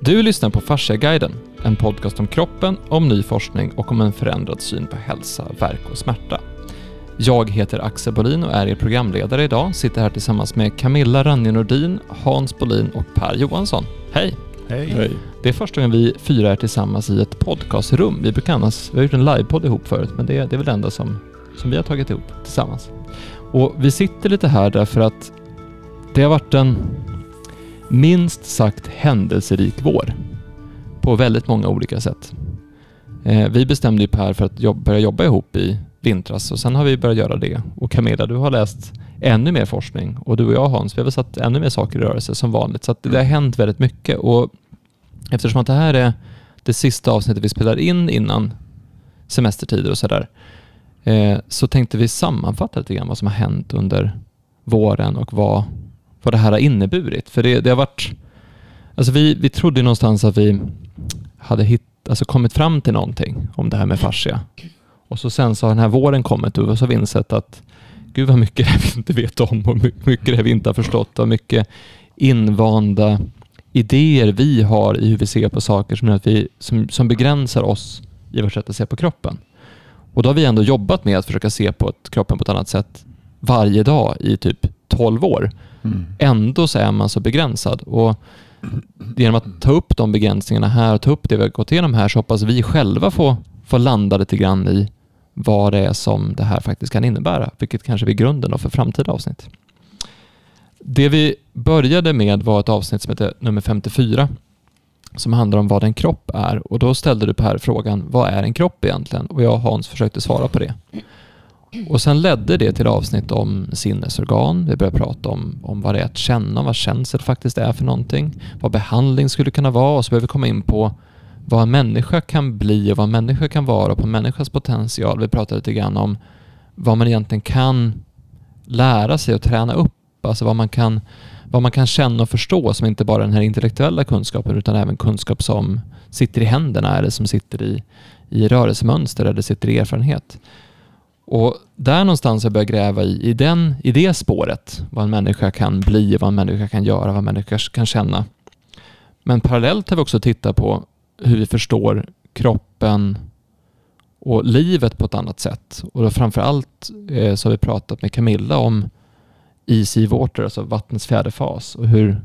Du lyssnar på Fasciaguiden, en podcast om kroppen, om ny forskning och om en förändrad syn på hälsa, verk och smärta. Jag heter Axel Bolin och är er programledare idag. Sitter här tillsammans med Camilla Ranje Nordin, Hans Bolin och Per Johansson. Hej! Hej. Det är första gången vi fyra är tillsammans i ett podcastrum. Vi brukar annars, vi har gjort en livepodd ihop förut, men det, det är väl det enda som, som vi har tagit ihop tillsammans. Och vi sitter lite här därför att det har varit en minst sagt händelserik vår på väldigt många olika sätt. Eh, vi bestämde ju Per för att börja jobba ihop i vintras och sen har vi börjat göra det. Och Camilla, du har läst ännu mer forskning och du och jag Hans, vi har väl satt ännu mer saker i rörelse som vanligt. Så det har hänt väldigt mycket och eftersom att det här är det sista avsnittet vi spelar in innan semestertider och sådär, eh, så tänkte vi sammanfatta lite grann vad som har hänt under våren och vad, vad det här har inneburit. För det, det har varit... Alltså vi, vi trodde någonstans att vi hade hitt, alltså kommit fram till någonting om det här med fascia. Och så sen så har den här våren kommit och så har vi insett att gud vad mycket det här vi inte vet om och mycket det här vi inte har förstått och mycket invanda idéer vi har i hur vi ser på saker som, att vi, som, som begränsar oss i vårt sätt att se på kroppen. Och då har vi ändå jobbat med att försöka se på kroppen på ett annat sätt varje dag i typ 12 år. Mm. Ändå så är man så begränsad. Och genom att ta upp de begränsningarna här och ta upp det vi har gått igenom här så hoppas vi själva få, få landa lite grann i vad det är som det här faktiskt kan innebära, vilket kanske blir grunden för framtida avsnitt. Det vi började med var ett avsnitt som heter nummer 54 som handlar om vad en kropp är och då ställde du Per frågan vad är en kropp egentligen? Och jag och Hans försökte svara på det. Och sen ledde det till avsnitt om sinnesorgan. Vi började prata om, om vad det är att känna, vad känsel faktiskt är för någonting. Vad behandling skulle kunna vara och så började vi komma in på vad en människa kan bli och vad en människa kan vara och på en människas potential. Vi pratade lite grann om vad man egentligen kan lära sig och träna upp. Alltså vad man kan, vad man kan känna och förstå som inte bara den här intellektuella kunskapen utan även kunskap som sitter i händerna eller som sitter i, i rörelsemönster eller sitter i erfarenhet. Och där någonstans har jag börjat gräva i, i, den, i det spåret, vad en människa kan bli, vad en människa kan göra, vad en människa kan känna. Men parallellt har vi också tittat på hur vi förstår kroppen och livet på ett annat sätt. Och då framförallt eh, så har vi pratat med Camilla om easy water, alltså vattnets fjärde fas och hur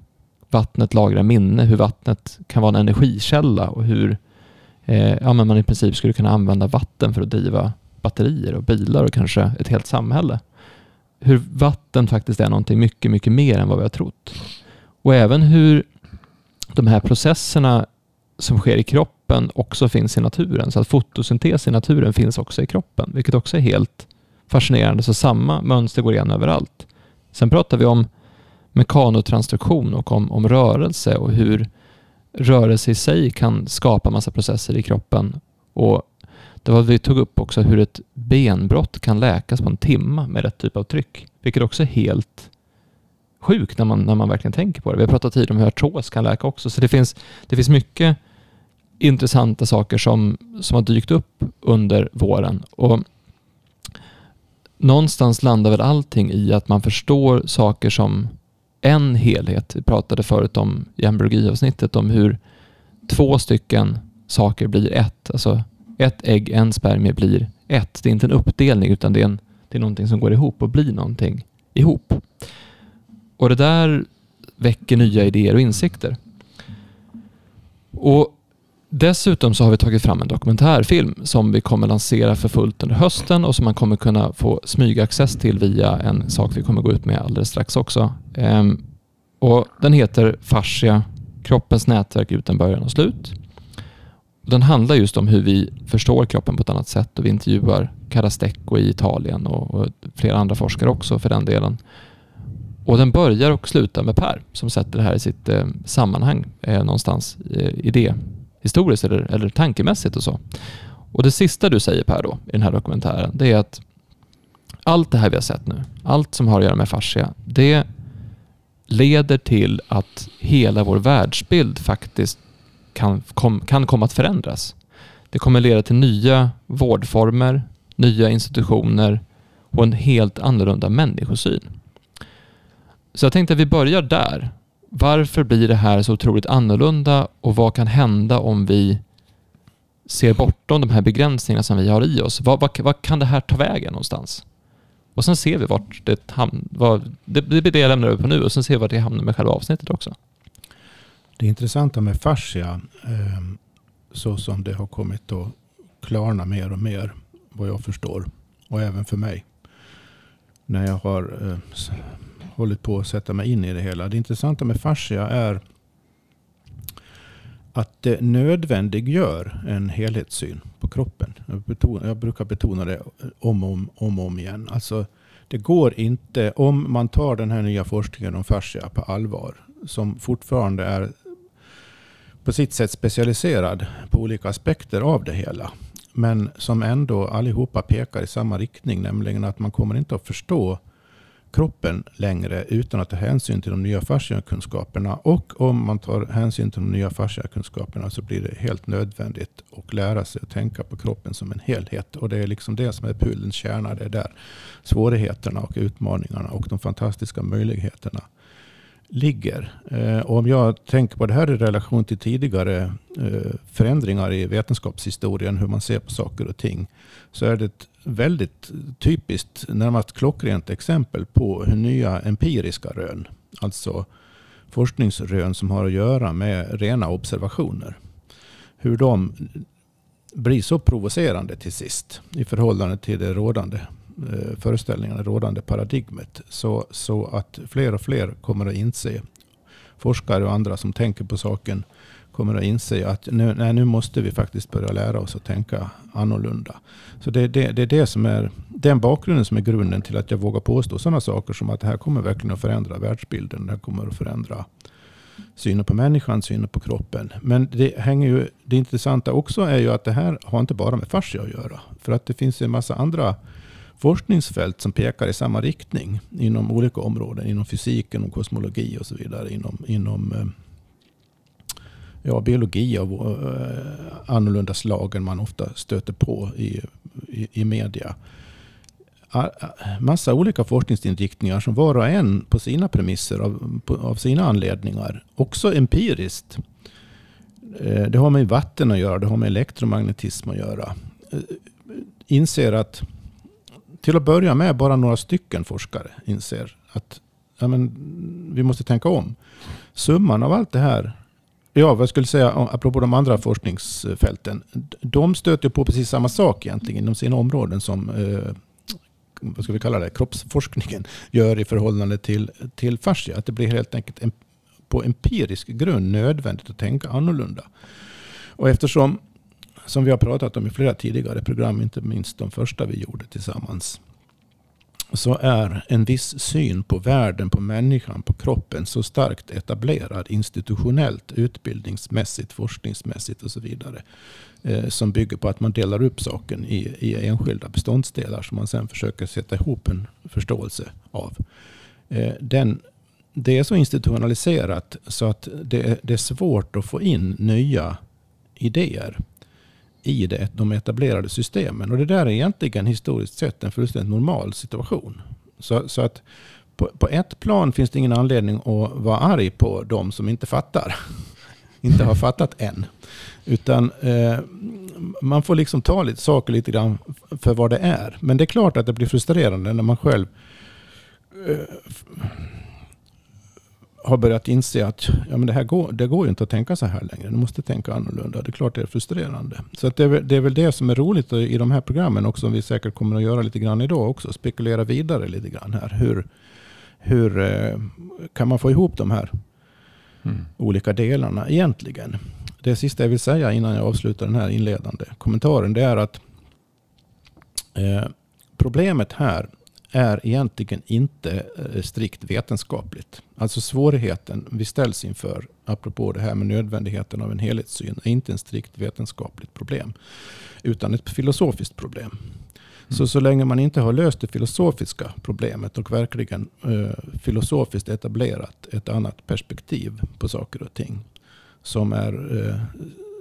vattnet lagrar minne, hur vattnet kan vara en energikälla och hur eh, ja, men man i princip skulle kunna använda vatten för att driva batterier och bilar och kanske ett helt samhälle. Hur vatten faktiskt är någonting mycket, mycket mer än vad vi har trott. Och även hur de här processerna som sker i kroppen också finns i naturen. Så att fotosyntes i naturen finns också i kroppen, vilket också är helt fascinerande. Så samma mönster går igen överallt. Sen pratar vi om mekanotransduktion och om, om rörelse och hur rörelse i sig kan skapa massa processer i kroppen. Och det var vi tog upp också hur ett benbrott kan läkas på en timme med rätt typ av tryck, vilket också är helt sjukt när man, när man verkligen tänker på det. Vi har pratat tidigare om hur artros kan läka också, så det finns, det finns mycket intressanta saker som, som har dykt upp under våren. Och någonstans landar väl allting i att man förstår saker som en helhet. Vi pratade förut om i avsnittet om hur två stycken saker blir ett. Alltså ett ägg, en spermie blir ett. Det är inte en uppdelning utan det är, en, det är någonting som går ihop och blir någonting ihop. Och det där väcker nya idéer och insikter. Och Dessutom så har vi tagit fram en dokumentärfilm som vi kommer lansera för fullt under hösten och som man kommer kunna få smygaccess till via en sak vi kommer gå ut med alldeles strax också. Ehm, och Den heter Fascia, kroppens nätverk utan början och slut. Den handlar just om hur vi förstår kroppen på ett annat sätt och vi intervjuar Carastecco i Italien och, och flera andra forskare också för den delen. Och den börjar och slutar med Per som sätter det här i sitt eh, sammanhang eh, någonstans eh, i det historiskt eller, eller tankemässigt och så. Och det sista du säger Per då i den här dokumentären, det är att allt det här vi har sett nu, allt som har att göra med fascia, det leder till att hela vår världsbild faktiskt kan, kom, kan komma att förändras. Det kommer leda till nya vårdformer, nya institutioner och en helt annorlunda människosyn. Så jag tänkte att vi börjar där. varför blir det här så otroligt annorlunda och vad kan hända om vi ser bortom de här begränsningarna som vi har i oss? Vad, vad, vad kan det här ta vägen någonstans? Och sen ser vi vart det hamnar. Det, blir det jag lämnar över på nu och sen ser vi vart det hamnar med själva avsnittet också. Det intressanta med fascia, ehm, så som det har kommit att klarna mer och mer, vad jag förstår, och även för mig, när jag har eh, hållit på att sätta mig in i det hela. Det intressanta med fascia är att det nödvändiggör en helhetssyn på kroppen. Jag, betonar, jag brukar betona det eh, om och om, om, om igen. Alltså, det går inte, om man tar den här nya forskningen om fascia på allvar, som fortfarande är på sitt sätt specialiserad på olika aspekter av det hela. Men som ändå allihopa pekar i samma riktning, nämligen att man kommer inte att förstå kroppen längre utan att ta hänsyn till de nya fasciakunskaperna. Och om man tar hänsyn till de nya fasciakunskaperna så blir det helt nödvändigt att lära sig att tänka på kroppen som en helhet. Och det är liksom det som är pudelns kärna. Det är där svårigheterna och utmaningarna och de fantastiska möjligheterna ligger. Eh, och om jag tänker på det här i relation till tidigare eh, förändringar i vetenskapshistorien, hur man ser på saker och ting, så är det ett väldigt typiskt, närmast klockrent exempel på hur nya empiriska rön, alltså forskningsrön som har att göra med rena observationer, hur de blir så provocerande till sist i förhållande till det rådande Eh, föreställningarna, rådande paradigmet. Så, så att fler och fler kommer att inse, forskare och andra som tänker på saken, kommer att inse att nu, nej, nu måste vi faktiskt börja lära oss att tänka annorlunda. Så det, det, det är det som är den bakgrunden som är grunden till att jag vågar påstå sådana saker som att det här kommer verkligen att förändra världsbilden. Det här kommer att förändra synen på människan, synen på kroppen. Men det, hänger ju, det intressanta också är ju att det här har inte bara med fascia att göra. För att det finns en massa andra forskningsfält som pekar i samma riktning inom olika områden. Inom fysiken och kosmologi och så vidare. Inom, inom eh, ja, biologi av eh, annorlunda slag än man ofta stöter på i, i, i media. Massa olika forskningsinriktningar som var och en på sina premisser av, på, av sina anledningar. Också empiriskt. Eh, det har med vatten att göra, det har med elektromagnetism att göra. Inser att till att börja med bara några stycken forskare inser att ja, men, vi måste tänka om. Summan av allt det här, ja vad jag skulle säga apropå de andra forskningsfälten, de stöter på precis samma sak egentligen inom sina områden som eh, vad ska vi kalla det, kroppsforskningen gör i förhållande till, till fascia. Att det blir helt enkelt en, på empirisk grund nödvändigt att tänka annorlunda. Och eftersom som vi har pratat om i flera tidigare program, inte minst de första vi gjorde tillsammans, så är en viss syn på världen, på människan, på kroppen så starkt etablerad institutionellt, utbildningsmässigt, forskningsmässigt och så vidare. Eh, som bygger på att man delar upp saken i, i enskilda beståndsdelar som man sen försöker sätta ihop en förståelse av. Eh, den, det är så institutionaliserat så att det, det är svårt att få in nya idéer i det, de etablerade systemen. Och det där är egentligen historiskt sett en fullständigt normal situation. Så, så att på, på, ett plan finns det ingen anledning att vara arg på de som inte fattar. inte har fattat än. Utan eh, man får liksom ta lite saker lite grann för vad det är. Men det är klart att det blir frustrerande när man själv eh, har börjat inse att ja, men det, här går, det går ju inte att tänka så här längre. Du måste tänka annorlunda. Det är klart det är frustrerande. Så att det, är, väl, det är väl det som är roligt i de här programmen också. Som vi säkert kommer att göra lite grann idag också. Spekulera vidare lite grann här. Hur, hur eh, kan man få ihop de här mm. olika delarna egentligen? Det sista jag vill säga innan jag avslutar den här inledande kommentaren. Det är att eh, problemet här är egentligen inte eh, strikt vetenskapligt. Alltså svårigheten vi ställs inför, apropå det här med nödvändigheten av en helhetssyn, är inte en strikt vetenskapligt problem. Utan ett filosofiskt problem. Mm. Så så länge man inte har löst det filosofiska problemet och verkligen eh, filosofiskt etablerat ett annat perspektiv på saker och ting. Som är eh,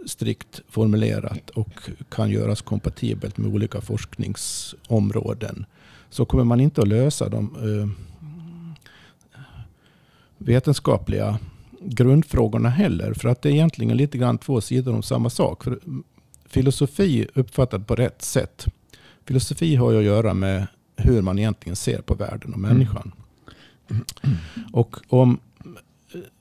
strikt formulerat och kan göras kompatibelt med olika forskningsområden så kommer man inte att lösa de eh, vetenskapliga grundfrågorna heller. För att det är egentligen lite grann två sidor om samma sak. För filosofi uppfattat på rätt sätt. Filosofi har ju att göra med hur man egentligen ser på världen och människan. Mm. Och om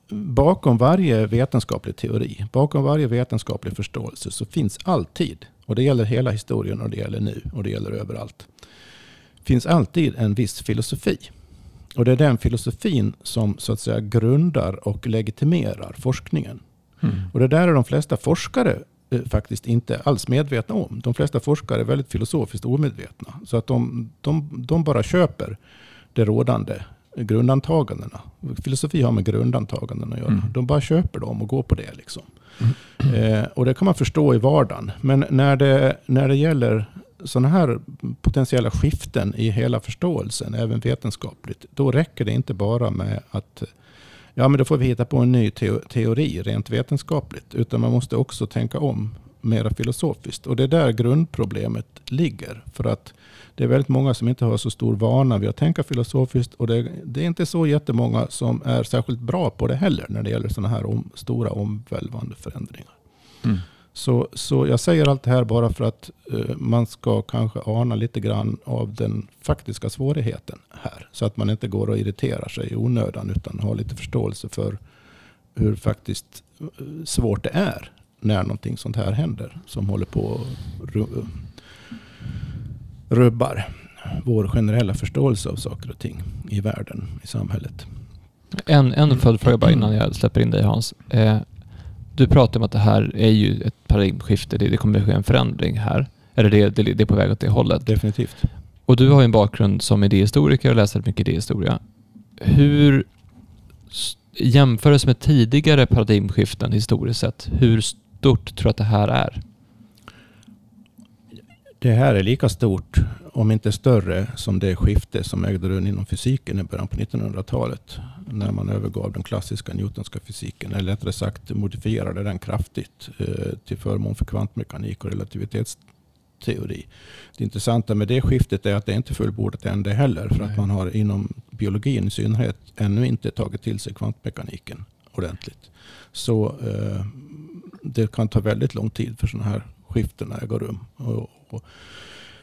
bakom varje vetenskaplig teori, bakom varje vetenskaplig förståelse så finns alltid, och det gäller hela historien och det gäller nu och det gäller överallt, finns alltid en viss filosofi. Och det är den filosofin som så att säga grundar och legitimerar forskningen. Mm. Och det där är de flesta forskare eh, faktiskt inte alls medvetna om. De flesta forskare är väldigt filosofiskt omedvetna. Så att de, de, de bara köper det rådande grundantagandena. Filosofi har med grundantaganden att göra. Mm. De bara köper dem och går på det. Liksom. Mm. Eh, och det kan man förstå i vardagen. Men när det, när det gäller sådana här potentiella skiften i hela förståelsen, även vetenskapligt, då räcker det inte bara med att ja, men då får vi hitta på en ny teori rent vetenskapligt. Utan man måste också tänka om mera filosofiskt. Och det är där grundproblemet ligger. För att det är väldigt många som inte har så stor vana vid att tänka filosofiskt. Och det, det är inte så jättemånga som är särskilt bra på det heller när det gäller sådana här om, stora omvälvande förändringar. Mm. Så, så jag säger allt det här bara för att uh, man ska kanske ana lite grann av den faktiska svårigheten här. Så att man inte går och irriterar sig i onödan utan har lite förståelse för hur faktiskt uh, svårt det är när någonting sånt här händer. Som håller på att rubbar vår generella förståelse av saker och ting i världen, i samhället. En, en följdfråga bara innan jag släpper in dig Hans. Eh, du pratar om att det här är ju ett paradigmskifte, det, det kommer att ske en förändring här. Eller det, det, det är på väg åt det hållet. Definitivt. Och du har ju en bakgrund som idéhistoriker och läst mycket idéhistoria. Hur jämförelse med tidigare paradigmskiften historiskt sett, hur stort tror du att det här är? Det här är lika stort, om inte större, som det skifte som ägde rum inom fysiken i början på 1900-talet. När man övergav den klassiska Newtonska fysiken, eller rättare sagt modifierade den kraftigt eh, till förmån för kvantmekanik och relativitetsteori. Det intressanta med det skiftet är att det inte är fullbordat än det heller. För Nej. att man har inom biologin i synnerhet ännu inte tagit till sig kvantmekaniken ordentligt. Så eh, det kan ta väldigt lång tid för sådana här skiften äga rum. Och, och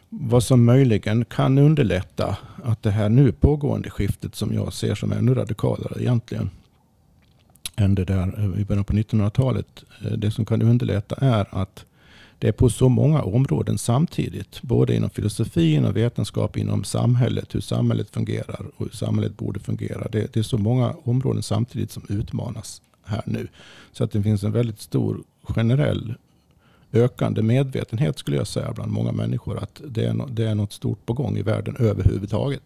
vad som möjligen kan underlätta att det här nu pågående skiftet som jag ser som ännu radikalare egentligen än det där eh, i början på 1900-talet. Eh, det som kan underlätta är att det är på så många områden samtidigt. Både inom filosofin och vetenskap, inom samhället, hur samhället fungerar och hur samhället borde fungera. Det, det är så många områden samtidigt som utmanas här nu. Så att det finns en väldigt stor generell ökande medvetenhet skulle jag säga bland många människor att det är, no, det är något stort på gång i världen överhuvudtaget.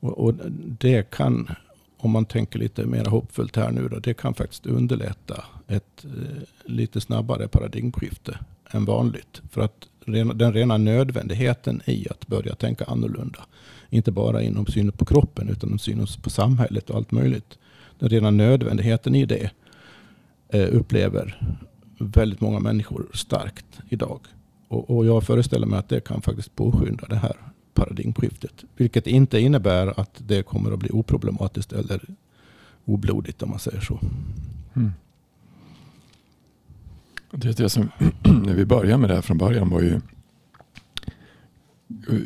Och, och det kan, om man tänker lite mer hoppfullt här nu, då, det kan faktiskt underlätta ett eh, lite snabbare paradigmskifte än vanligt. För att den rena nödvändigheten i att börja tänka annorlunda, inte bara inom synen på kroppen utan synen på samhället och allt möjligt. Den rena nödvändigheten i det eh, upplever väldigt många människor starkt idag. Och, och jag föreställer mig att det kan faktiskt påskynda det här paradigmskiftet. Vilket inte innebär att det kommer att bli oproblematiskt eller oblodigt om man säger så. Mm. Det, det som, när vi började med det här från början var ju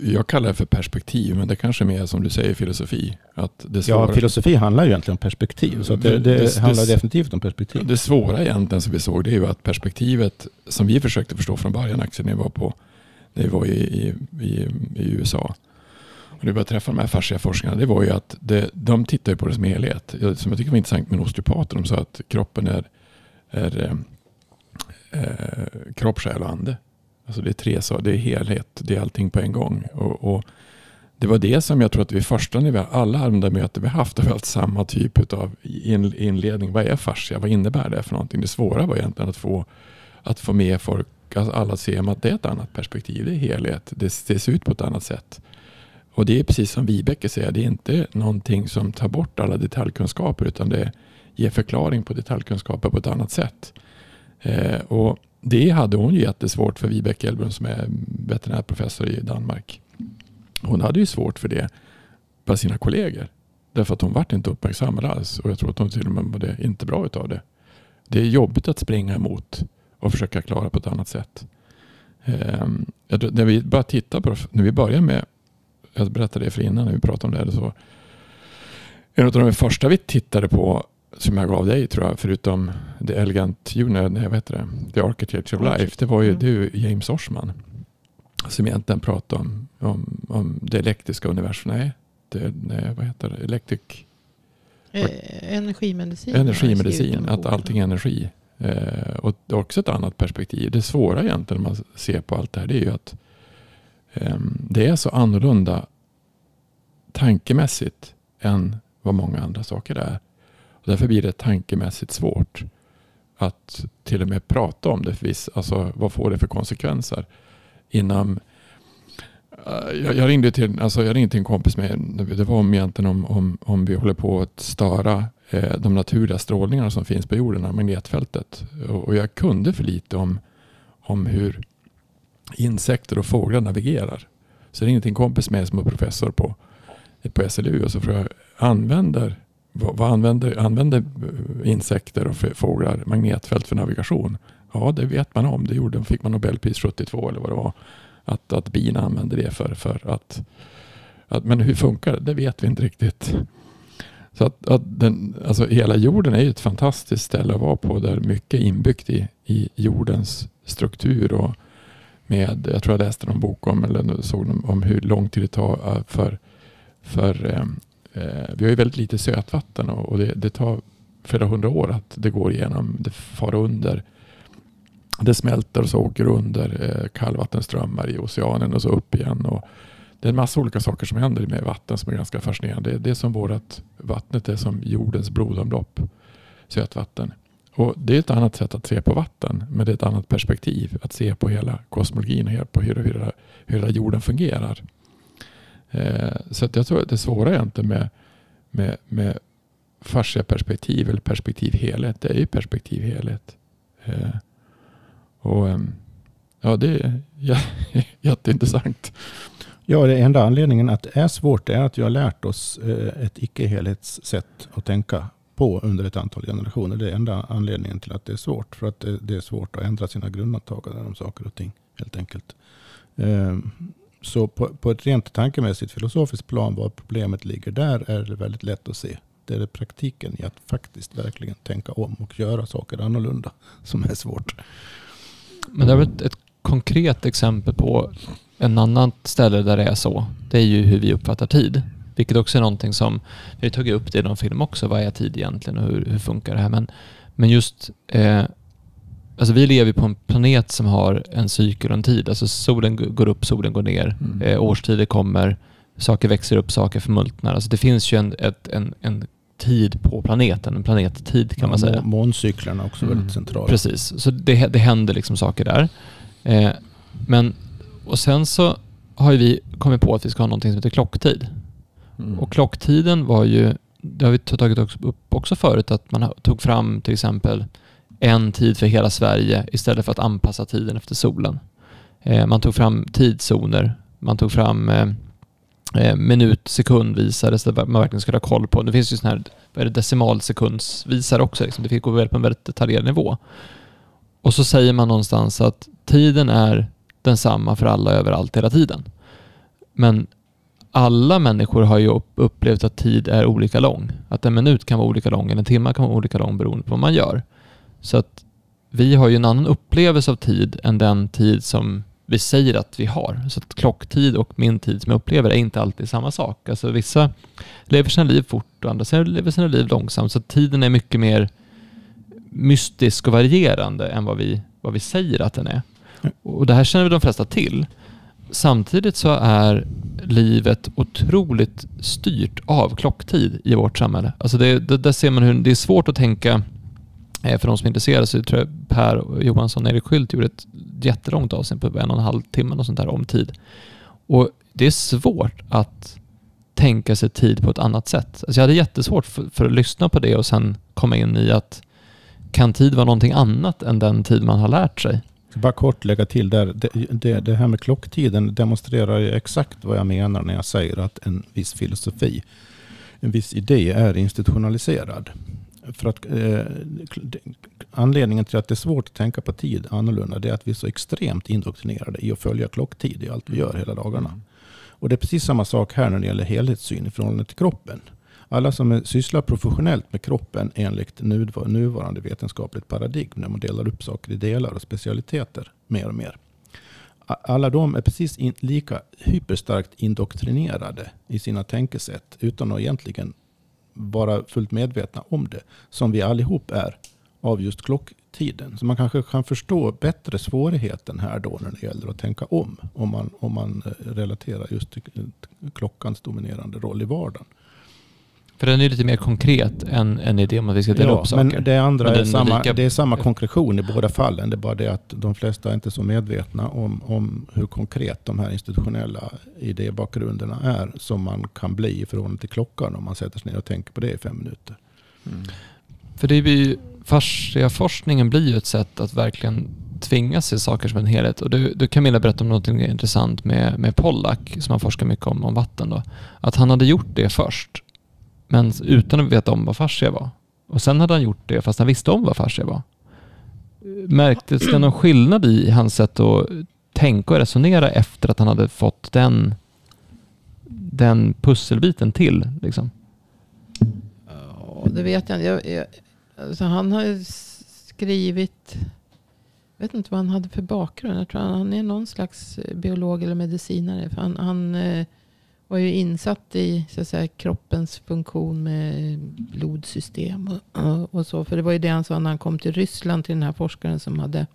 jag kallar det för perspektiv, men det kanske är mer som du säger filosofi. Att det svåra, ja, filosofi handlar ju egentligen om perspektiv. Så det, det, det, handlar definitivt om perspektiv. Det svåra egentligen som vi såg, det är ju att perspektivet som vi försökte förstå från början, Axel, när vi var, på, när vi var i, i, i, i USA. Och vi började träffa de här fascia forskarna, det var ju att det, de tittar på det som helhet. Som jag tycker var intressant med osteopater, de sa att kroppen är, är eh, eh kropp, själ och ande. Alltså det är tre saker, det är helhet, det är allting på en gång. Och, och, det var det som jag tror att vi första när vi alla andra möten vi haft har vi haft samma typ av inledning. Vad är fascia? Vad innebär det för någonting? Det svåra var egentligen att få, att få med folk, alltså alla att se att det är ett annat perspektiv. Det är helhet. Det, det ser ut på ett annat sätt. Och det är precis som Vibeke säger, det är inte någonting som tar bort alla detaljkunskaper utan det ger förklaring på detaljkunskaper på ett annat sätt. Eh, och det hade hon ju jättesvårt för Vibeke Elbrun som är veterinärprofessor i Danmark. Hon hade ju svårt för det bland sina kollegor. Därför att hon vart inte uppmärksammad alls. Och jag tror att hon till och med mådde inte bra utav det. Det är jobbigt att springa emot och försöka klara på ett annat sätt. Um, när vi bara tittar på när vi börjar med, jag berättade det för innan när vi pratade om det här. Så, en av de första vi tittade på som jag gav dig tror jag, förutom The Elegant Junior, nej vad heter det? The Architecture of Life, det var ju, mm. det är James Orsman. Som egentligen pratade om, om, om det elektriska universum. Nej, det, nej vad heter det? Electric... Eh, energimedicin. Energimedicin, att allting är energi. Eh, och det är också ett annat perspektiv. Det svåra egentligen när man ser på allt det här det är ju att eh, det är så annorlunda tankemässigt än vad många andra saker är. Därför blir det tankemässigt svårt att till och med prata om det. Alltså, vad får det för konsekvenser? Innan, eh, jag, jag, ringde till, alltså, jag ringde till en kompis med, det var om, egentligen om, om, om vi håller på att störa eh, de naturliga strålningarna som finns på jorden, magnetfältet. Och, och, jag kunde för lite om, om hur insekter och fåglar navigerar. Så jag ringde till en kompis med som är professor på, på SLU och så frågade jag, använder vad, vad använder, använder insekter och fåglar magnetfält för navigation? Ja, det vet man om. Det gjorde, fick man Nobelpris 72 eller vad det var. Att, att bina använder det för, för att, att... Men hur funkar det? Det vet vi inte riktigt. Så att, att den, alltså hela jorden är ju ett fantastiskt ställe att vara på där mycket är inbyggt i, i jordens struktur. Och med, jag tror jag läste någon bok om, eller såg om hur lång tid det tar äh, för, för ehm, Eh, vi har ju väldigt lite sötvatten och, och det, det, tar flera hundra år att det går igenom. Det far under. Det smälter och så åker under eh, kallvattenströmmar i oceanen och så upp igen. Och det är en massa olika saker som händer med vatten som är ganska fascinerande. Det, det är som vårt vattnet är som jordens blodomlopp. Sötvatten. Och det är ett annat sätt att se på vatten, men det är ett annat perspektiv. Att se på hela kosmologin och på hur, hur, hur hela jorden fungerar. Eh, så att jag tror att det svåra egentligen med, med, med fascia-perspektiv eller perspektiv helhet, det är ju perspektiv helhet. Eh, och ehm, ja, det är jätteintressant. Ja, det enda anledningen att det är svårt är att vi har lärt oss eh, ett icke-helhetssätt att tänka på under ett antal generationer. Det är enda anledningen till att det är svårt. För att det är svårt att ändra sina grundantaganden om saker och ting helt enkelt. Ehm, så på, på ett rent tankemässigt filosofiskt plan, var problemet ligger där, är det väldigt lätt att se. Det är det praktiken i att faktiskt verkligen tänka om och göra saker annorlunda som är svårt. Men det är väl ett, ett konkret exempel på en annan ställe där det är så. Det är ju hur vi uppfattar tid. Vilket också är någonting som, vi har tagit upp det i någon film också, vad är tid egentligen och hur, hur funkar det här? Men, men just eh, Alltså vi lever på en planet som har en cykel och en tid. Alltså solen går upp, solen går ner. Mm. Eh, årstider kommer, saker växer upp, saker förmultnar. Alltså det finns ju en, ett, en, en tid på planeten, en planettid kan ja, man säga. Måncyklerna är också mm. väldigt centrala. Precis, så det, det händer liksom saker där. Eh, men, och sen så har vi kommit på att vi ska ha någonting som heter klocktid. Mm. Och klocktiden var ju, det har vi tagit upp också förut, att man tog fram till exempel en tid för hela Sverige istället för att anpassa tiden efter solen. Eh, man tog fram tidszoner, man tog fram eh, eh, minut, sekundvisare så att man verkligen skulle ha koll på. Det finns ju sådana här vad är det, decimalsekundsvisare också, liksom. det fick gå på en väldigt detaljerad nivå. Och så säger man någonstans att tiden är densamma för alla överallt hela tiden. Men alla människor har ju upplevt att tid är olika lång. Att en minut kan vara olika lång eller en timme kan vara olika lång beroende på vad man gör. Så att vi har ju en annan upplevelse av tid än den tid som vi säger att vi har. Så att klocktid och min tid som jag upplever är inte alltid samma sak. Alltså vissa lever sina liv fort och andra lever sina liv långsamt. Så tiden är mycket mer mystisk och varierande än vad vi, vad vi säger att den är. Och det här känner vi de flesta till. Samtidigt så är livet otroligt styrt av klocktid i vårt samhälle. Alltså det, det, där ser man hur det är svårt att tänka Eh, för de som är intresserade så tror jag Per Johansson och Erik Skylt gjorde ett jättelångt avsnitt på typ en och en halv timme och sånt där om tid. Och det är svårt att tänka sig tid på ett annat sätt. Alltså jag hade jättesvårt för, för, att lyssna på det och sen komma in i att kan tid vara någonting annat än den tid man har lärt sig? Bara kort lägga till där. Det, det, det här med klocktiden demonstrerar ju exakt vad jag menar när jag säger att en viss filosofi en viss idé är institutionaliserad. För att, eh, anledningen till att det är svårt att tänka på tid annorlunda det är att vi är så extremt indoktrinerade i att följa klocktid i allt vi gör hela dagarna. Och det är precis samma sak här när det gäller helhetssyn i förhållande till kroppen. Alla som sysslar professionellt med kroppen enligt nuvarande vetenskapligt paradigm, när man delar upp saker i delar och specialiteter mer och mer. Alla de är precis in, lika hyperstarkt indoktrinerade i sina tänkesätt utan att egentligen vara fullt medvetna om det. Som vi allihop är av just klocktiden. Så man kanske kan förstå bättre svårigheten här då när det gäller att tänka om. Om man, om man eh, relaterar just till eh, klockans dominerande roll i vardagen. För den är lite mer konkret än en idé om att vi ska dela ja, upp saker. Men det andra men är, samma, lika... det är samma konkretion i båda fallen. Det är bara det att de flesta är inte så medvetna om, om hur konkret de här institutionella idébakgrunderna är som man kan bli i förhållande till klockan om man sätter sig ner och tänker på det i fem minuter. Mm. För det blir fasciaforskningen blir ju ett sätt att verkligen tvinga sig saker som en helhet. Och du, du Camilla berätta om något intressant med, med Pollack som han forskar mycket om, om vatten. Då. Att han hade gjort det först men utan att veta om vad fascia var. Och sen hade han gjort det fast han visste om vad fascia var. Märktes det någon skillnad i hans sätt att tänka och resonera efter att han hade fått den, den pusselbiten till? Liksom? Ja, det vet jag inte. Jag, alltså han har skrivit, jag vet inte vad han hade för bakgrund. Jag tror han är någon slags biolog eller medicinare. För han, han eh, var ju insatt i så att säga, kroppens funktion med blodsystem och, och, så. För det var ju det han sa när han kom till Ryssland till den här forskaren som hade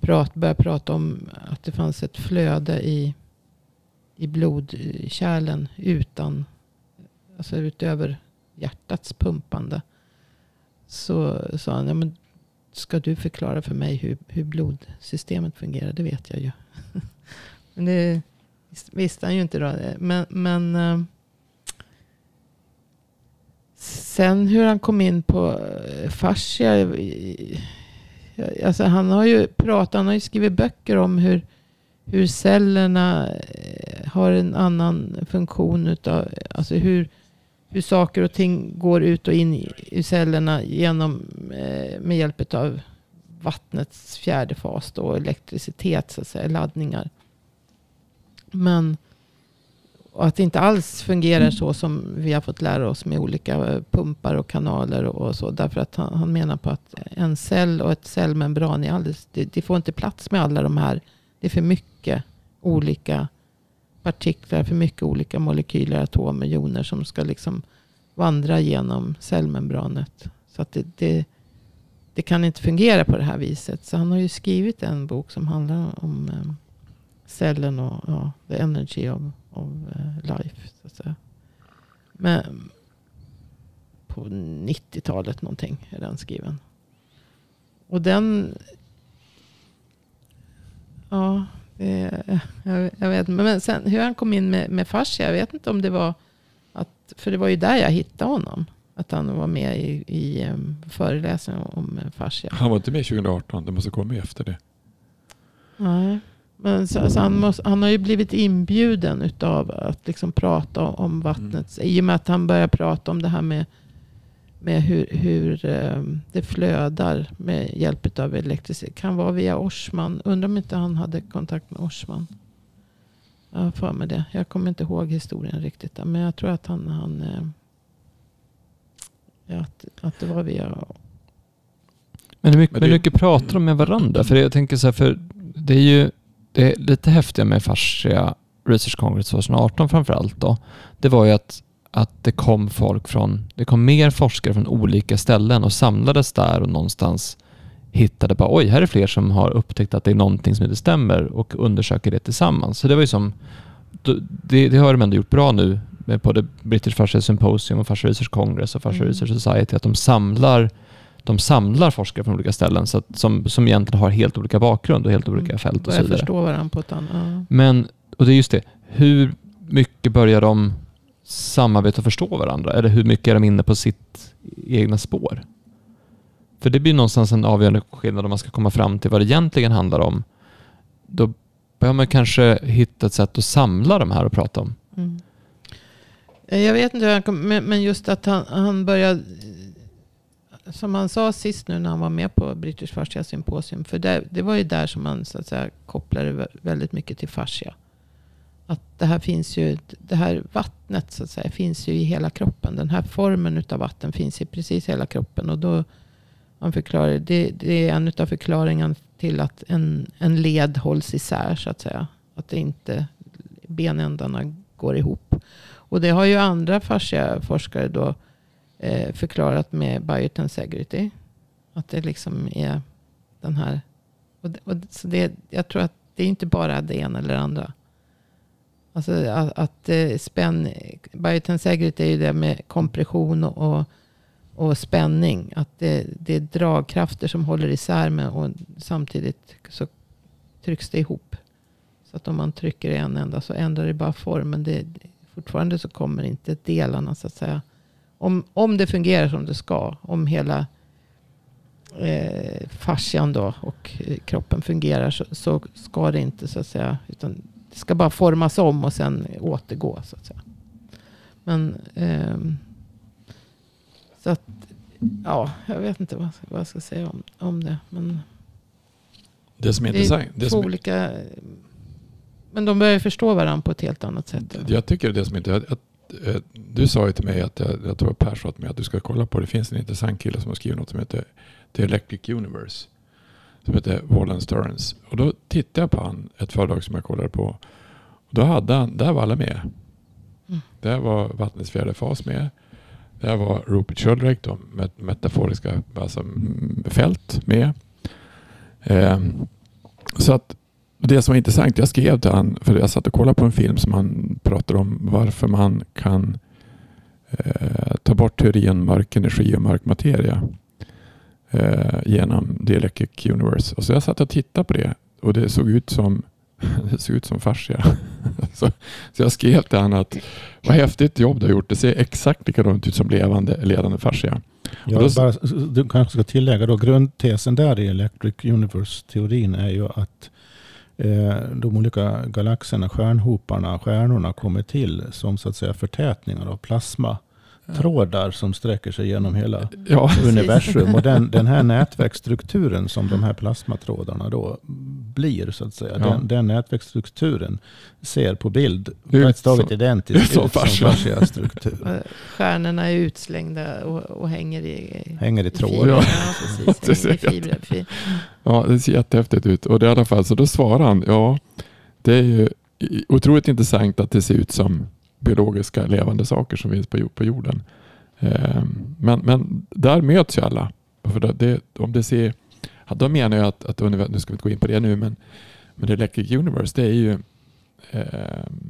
prat, börjat prata om att det fanns ett flöde i, i blodkärlen utan, alltså utöver hjärtats pumpande. Så sa han, ja, men ska du förklara för mig hur, hur blodsystemet fungerar? Det vet jag ju. men det visste han ju inte då. Men, men eh, sen hur han kom in på eh, fascia. Alltså han har ju pratat, han har ju skrivit böcker om hur, hur cellerna eh, har en annan funktion. Utav, alltså hur, hur saker och ting går ut och in i cellerna genom, med hjälp av vattnets fjärde fas och elektricitet, så att säga, laddningar. Men och att det inte alls fungerar så som vi har fått lära oss med olika eh, pumpar och kanaler och så. Därför att han, han menar på att en cell och ett cellmembran är alldeles, det, det, får inte plats med alla de här. Det är för mycket olika partiklar, för mycket olika molekyler, atomer, joner som ska liksom vandra genom cellmembranet. Så att det, det, det kan inte fungera på det här viset. Så han har ju skrivit en bok som handlar om eh, cellen och ja, the energy of, of uh, life. Så att säga. Men på 90-talet någonting är den skriven. Och den... Ja, det, jag, jag vet Men sen hur han kom in med, med fascia, jag vet inte om det var att... För det var ju där jag hittade honom. Att han var med i, i um, föreläsningen om fascia. Han var inte med 2018, det måste komma efter det. Nej. Men så, så han, måste, han, har ju blivit inbjuden utav att liksom prata om vattnet. Mm. I och med att han börjar prata om det här med, med hur, hur um, det flödar med hjälp av elektricitet. Kan vara via Orsman. Undrar om inte han hade kontakt med Orsman. Jag har för mig det. Jag kommer inte ihåg historien riktigt. Där, men jag tror att han... han uh, att, att det var via... Men hur mycket, men hur mycket pratar de med varandra? För jag tänker så här, för det är ju det lite häftiga med Fascia Research Congress 2018 framförallt då, det var ju att, att det kom folk från, det kom mer forskare från olika ställen och samlades där och någonstans hittade bara oj, här är fler som har upptäckt att det är någonting som inte stämmer och undersöker det tillsammans. Så det var ju som, det, det har de ändå gjort bra nu på det British Fascia Symposium och Fascia Research Congress och Fascia mm. Research Society, att de samlar de samlar forskare från olika ställen så att, som, som egentligen har helt olika bakgrund och helt olika mm. fält och så vidare. förstå varandra på ett annat Men, och det är just det, hur mycket börjar de samarbeta och förstå varandra? Eller hur mycket är de inne på sitt egna spår? För det blir någonstans en avgörande skillnad om man ska komma fram till vad det egentligen handlar om. Då behöver man kanske hitta ett sätt att samla de här och prata om. Mm. Jag vet inte men just att han, han började, som han sa sist nu när han var med på British Fascia Symposium. För det, det var ju där som man så att säga kopplade väldigt mycket till fascia. Att det här finns ju, det här vattnet så att säga finns ju i hela kroppen. Den här formen av vatten finns i precis hela kroppen. Och då, han förklarar, det, det är en av förklaringarna till att en, en led hålls isär så att säga. Att det inte, benändarna går ihop. Och det har ju andra fasciaforskare då eh, förklarat med biotensegrity. Att det liksom är den här. Och, och, så det, jag tror att det är inte bara det ena eller det andra. Alltså att, att spänn, biotensegrity är ju det med kompression och, och, och spänning. Att det, det är dragkrafter som håller isär med och samtidigt så trycks det ihop. Så att om man trycker i en ända så ändrar det bara form. Men det, fortfarande så kommer inte delarna så att säga. Om, om det fungerar som det ska. Om hela eh, fascian då och eh, kroppen fungerar så, så ska det inte så att säga. Utan det ska bara formas om och sen återgå så att säga. Men ehm, så att ja, jag vet inte vad, vad jag ska säga om, om det. Men Det som är det intressant. är Det två som, olika. Men de börjar förstå varandra på ett helt annat sätt. jag tycker det som. Att, eh, du sa ju till mig att jag, jag tror Per sa till mig att du ska kolla på det. finns en intressant kille som har skrivit något som heter The Electric Universe. Som heter Wallen Stearns. Och då tittade jag på han, ett föredrag som jag kollade på. Och då hade han, där var alla med. Mm. Där var vattnets fjärde fas med. Där var Rupert Sheldrake, de met- metaforiska alltså, mm, fält med. Ehm, så att det som var intressant, jag skrev till han, för jag satt och kollade på en film som han pratade om varför man kan eh, ta bort teorin mörk energi och mörk materia eh, genom The Electric Universe. Och så jag satt och tittade på det och det såg ut som det såg ut som fascia. så, så jag skrev till honom att vad häftigt jobb du har gjort. Det ser exakt likadant ut som levande ledande fascia. Då- bara, du kanske ska tillägga då, grundtesen där i Electric Universe-teorin är ju att Eh, de olika galaxerna, stjärnhoparna, stjärnorna kommer till som så att säga förtätningar av plasma plasmatrådar som sträcker sig genom hela Ja, universum. Och den, den här nätverksstrukturen som de här plasmatrådarna då blir, så att säga. Ja. Den, den nätverksstrukturen ser på bild praktiskt taget identiskt ut som fascia. fasciastruktur. Eh, Stjärnorna är utslängda och, och hänger i, Hänger i trådar. fibrer. Ja. Ja, Det precis. ser Hänger i fibrer. Ja, det ser jättehäftigt ut. Och det i alla fall, så då svarar han, ja, det är ju otroligt intressant att det ser ut som biologiska levande saker som finns på, jorden. Ehm, men, men där möts ju alla. För det, om det ser, ja, då menar jag att, att nu ska vi inte gå in på det nu, men, men det Electric Universe, det är ju ehm,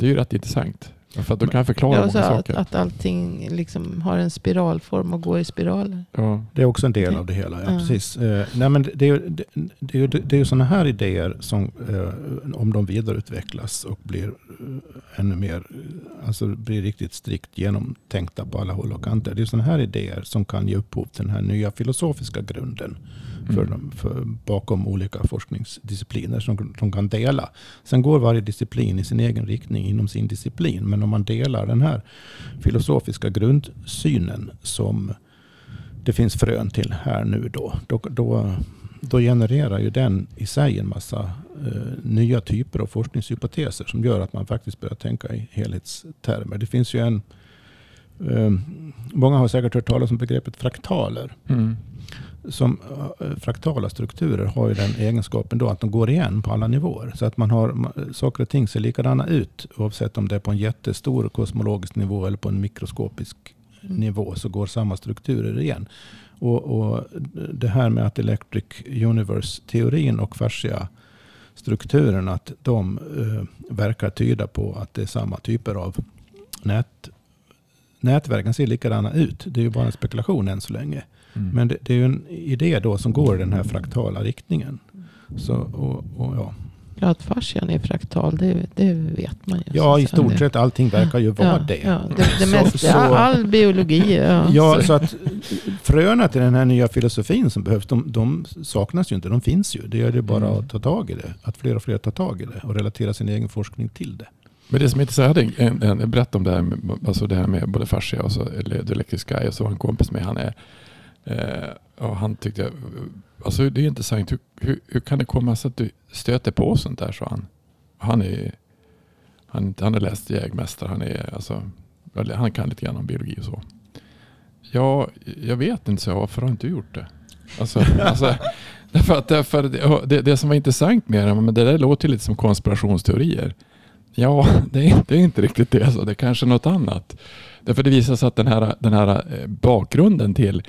det är ju rätt intressant. För att då kan förklara Ja, många att, saker. att allting liksom har en spiralform och går i spiraler. Ja. Det är också en del av det hela. Ja, Ja. precis. Eh, nej, men det, är ju- det, det, är ju- det är ju sådana här idéer som, eh, om de vidareutvecklas och blir eh, ännu mer, eh, alltså blir riktigt strikt genomtänkta på alla håll och kanter. Det är sådana här idéer som kan ge upphov till den här nya filosofiska grunden för, Mm. för, bakom olika forskningsdiscipliner som de kan dela. Sen går varje disciplin i sin egen riktning inom sin disciplin. Men om man delar den här filosofiska grundsynen som det finns frön till här nu då, då, då, då genererar ju den i sig en massa eh, nya typer av forskningshypoteser som gör att man faktiskt börjar tänka i helhetstermer. Det finns ju en eh, Många har säkert hört talas om begreppet fraktaler Mm som eh, fraktala strukturer har ju den egenskapen då att de går igen på alla nivåer. Så att man har, saker och ting ser likadana ut oavsett om det är på en jättestor kosmologisk nivå eller på en mikroskopisk nivå så går samma strukturer igen. Och, och det här med att Electric Universe-teorin och fascia-strukturen att de eh, verkar tyda på att det är samma typer av nät, nätverken ser likadana ut. Det är ju bara en spekulation än så länge. Mm. Men det, det är ju en idé då som går i den här fraktala riktningen. Så, och, och ja. Ja, att fascian är fraktal, det, det vet man ju. ja, i stort det- sett allting verkar ju vara ja, det. Ja, det, det Så- mesta, så- all biologi. Ja, Ja, så att fröna till den här nya filosofin som behövs, de, de saknas ju inte. De finns ju. Det gäller ju bara Mm. att ta tag i det. Att fler och fler tar tag i det och relatera sin egen forskning till det. Men det som är intressant, jag berättade en, en, om det här, med, alltså det här med både fascia och så, eller The Electric Sky och så en kompis med. Han är, eh, och han tyckte, alltså det är intressant, hur, hur, hur kan det komma sig att du stöter på sånt där, så han. Han är, han, han har läst jägmästare, han är alltså, han kan lite grann om biologi och så. Ja, jag vet inte, så varför har inte du gjort det? Alltså, alltså, därför att, därför, det, det som var intressant med det, men det där låter lite som konspirationsteorier. Ja, det är, det är inte riktigt det. Så det är kanske något annat. Därför det visar sig att den här, den här eh, bakgrunden till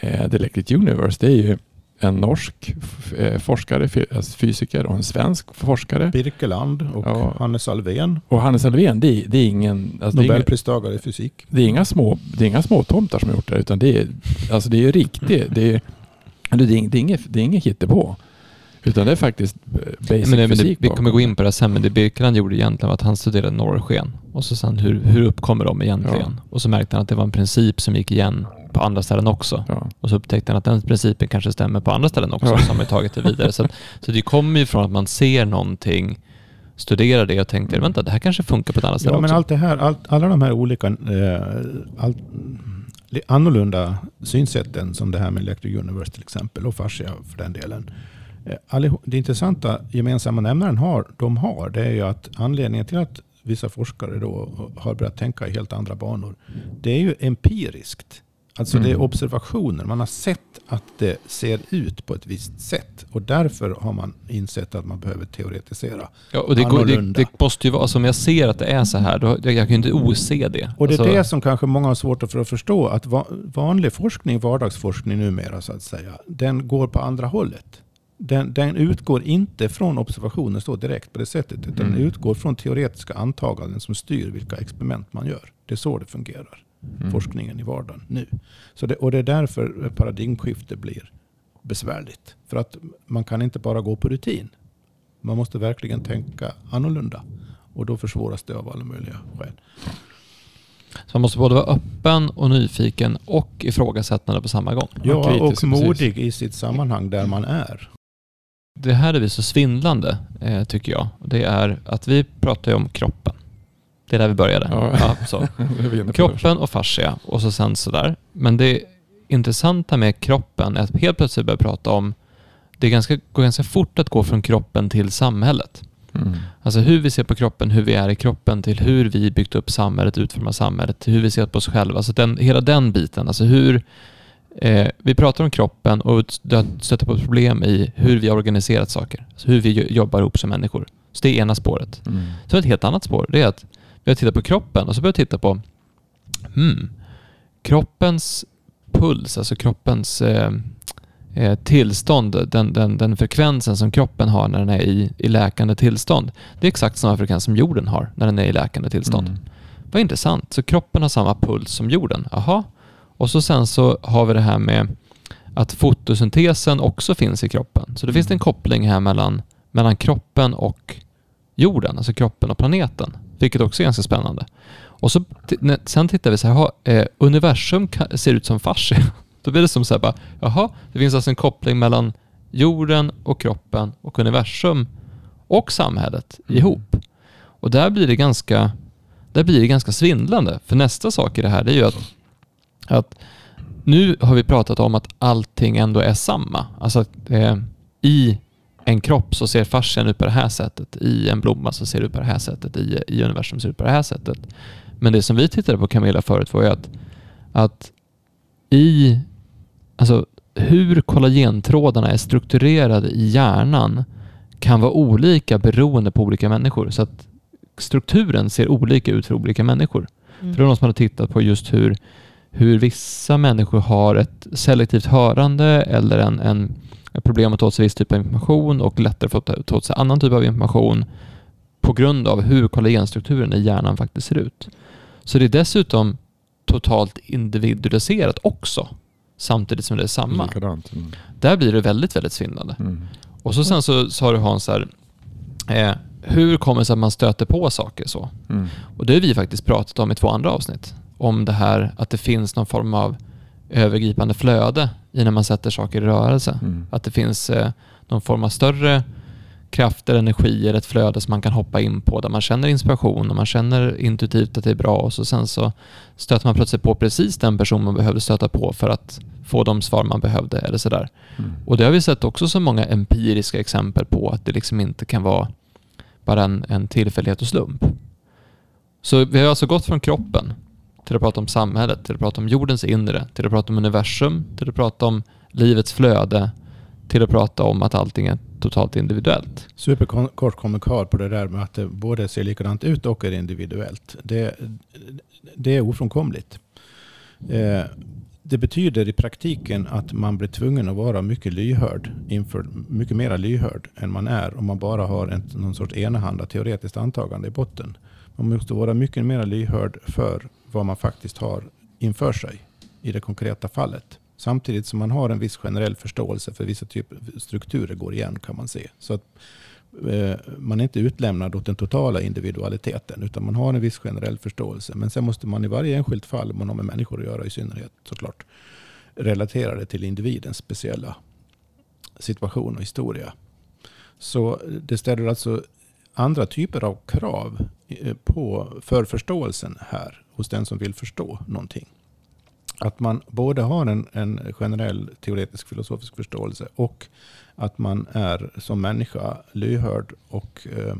eh, The Electric Universe, det är ju en norsk eh, forskare, alltså fysiker och en svensk forskare. Birkeland och ja. Hannes Alfvén. Och Hannes Alfvén, det, det är ingen... Alltså Nobelpristagare i fysik. Det är inga små, det är inga små tomtar som har gjort det, utan det är, alltså det är riktigt. Det är, det är, det är inget, det är inget hittepå. Utan det är faktiskt eh, basic men, fysik. Men vi kommer gå in på det sen, men det Birkeland gjorde egentligen var att han studerade norrsken. Och så sen hur, hur uppkommer de egentligen? Ja. Och så märkte han att det var en princip som gick igen på andra ställen också. Ja. Och så upptäckte han att den principen kanske stämmer på andra ställen också, ja. som har tagit det vidare. Så, så det kommer ju från att man ser någonting, studerar det och tänker, vänta, det här kanske funkar på ett annat ställe ja, också. Men allt det här, all, alla de här olika eh, all, annorlunda synsätten som det här med Electric Universe till exempel och fascia för den delen. Eh, det intressanta gemensamma nämnaren har, de har, det är ju att anledningen till att vissa forskare då har börjat tänka i helt andra banor. Det är ju empiriskt. Alltså mm. det är mm. observationer. Man har sett att det ser ut på ett visst sätt. Och därför har man insett att man behöver teoretisera ja, och det, går, det, det måste ju vara, alltså om jag ser att det är så här, då, jag, jag kan ju inte ose det. Och det är alltså, det som kanske många har svårt för att förstå. Att va, vanlig forskning, vardagsforskning numera så att säga, den går på andra hållet. Den, den utgår inte från observationer så direkt på det sättet. Utan mm. den utgår från teoretiska antaganden som styr vilka experiment man gör. Det är så det fungerar mm. forskningen i vardagen nu. Så det, och det är därför paradigmskifte blir besvärligt. För att man kan inte bara gå på rutin. Man måste verkligen tänka annorlunda. Och då försvåras det av alla möjliga skäl. Så man måste både vara öppen och nyfiken och ifrågasättande på samma gång. Ja, och modig i sitt sammanhang där man är. Det här är vi så svindlande, eh, tycker jag. Det är att vi pratar ju om kroppen. Det är där vi började. Ja. Ja, kroppen och fascia och så sen sådär. Men det intressanta med kroppen är att helt plötsligt börja prata om det ganska, går ganska fort att gå från kroppen till samhället. Mm. Alltså hur vi ser på kroppen, hur vi är i kroppen, till hur vi byggt upp samhället, utformat samhället, till hur vi ser på oss själva. Alltså den, hela den biten. Alltså hur, eh, vi pratar om kroppen och stöter på problem i hur vi har organiserat saker. Alltså hur vi jobbar ihop som människor. Så det är ena spåret. Mm. Så ett helt annat spår, det är att vi har tittat på kroppen och så börjar vi titta på hmm, kroppens puls, alltså kroppens eh, eh, tillstånd, den, den, den frekvensen som kroppen har när den är i, i läkande tillstånd. Det är exakt samma frekvens som jorden har när den är i läkande tillstånd. Mm. Vad intressant. Så kroppen har samma puls som jorden. Jaha. Och så sen så har vi det här med att fotosyntesen också finns i kroppen. Så det mm. finns en koppling här mellan, mellan kroppen och jorden, alltså kroppen och planeten. Vilket också är ganska spännande. Och så, sen tittar vi så här, eh, universum ser ut som fascia. Då blir det som så här bara, jaha, det finns alltså en koppling mellan jorden och kroppen och universum och samhället mm. ihop. Och där blir det ganska, där blir det ganska svindlande. För nästa sak i det här det är ju att, att nu har vi pratat om att allting ändå är samma. Alltså att eh, i en kropp så ser fascian ut på det här sättet. I en blomma så ser det ut på det här sättet. I, i universum ser det ut på det här sättet. Men det som vi tittade på Camilla förut var ju att, att i, alltså hur kollagentrådarna är strukturerade i hjärnan kan vara olika beroende på olika människor. Så att strukturen ser olika ut för olika människor. Mm. För det är någon som har tittat på just hur, hur vissa människor har ett selektivt hörande eller en, en problem att ta åt sig viss typ av information och lättare för att ta åt sig annan typ av information på grund av hur kollagenstrukturen i hjärnan faktiskt ser ut. Så det är dessutom totalt individualiserat också, samtidigt som det är samma. Mm. Där blir det väldigt, väldigt svindlande. Mm. Och så sen så sa du Hans här, eh, hur kommer det sig att man stöter på saker så? Mm. Och det har vi faktiskt pratat om i två andra avsnitt. Om det här att det finns någon form av övergripande flöde i när man sätter saker i rörelse. Mm. Att det finns eh, någon form av större krafter, energier, ett flöde som man kan hoppa in på där man känner inspiration och man känner intuitivt att det är bra och så sen så stöter man plötsligt på precis den person man behövde stöta på för att få de svar man behövde eller sådär. Mm. Och det har vi sett också så många empiriska exempel på att det liksom inte kan vara bara en, en tillfällighet och slump. Så vi har alltså gått från kroppen till att prata om samhället, till att prata om jordens inre, till att prata om universum, till att prata om livets flöde, till att prata om att allting är totalt individuellt. Superkort kommentar på det där med att det både ser likadant ut och är individuellt. Det, det är ofrånkomligt. Eh, det betyder i praktiken att man blir tvungen att vara mycket lyhörd, inför, mycket mer lyhörd än man är om man bara har en, någon sorts enahanda teoretiskt antagande i botten. Man måste vara mycket mer lyhörd för vad man faktiskt har inför sig i det konkreta fallet. Samtidigt som man har en viss generell förståelse för vissa typer av strukturer går igen kan man se. Så att eh, man är inte utlämnad åt den totala individualiteten utan man har en viss generell förståelse. Men sen måste man i varje enskilt fall, om man har med människor att göra i synnerhet såklart, relatera det till individens speciella situation och historia. Så det ställer alltså andra typer av krav eh, på, för förståelsen här hos den som vill förstå någonting. Att man både har en, en generell teoretisk filosofisk förståelse och att man är som människa lyhörd och eh,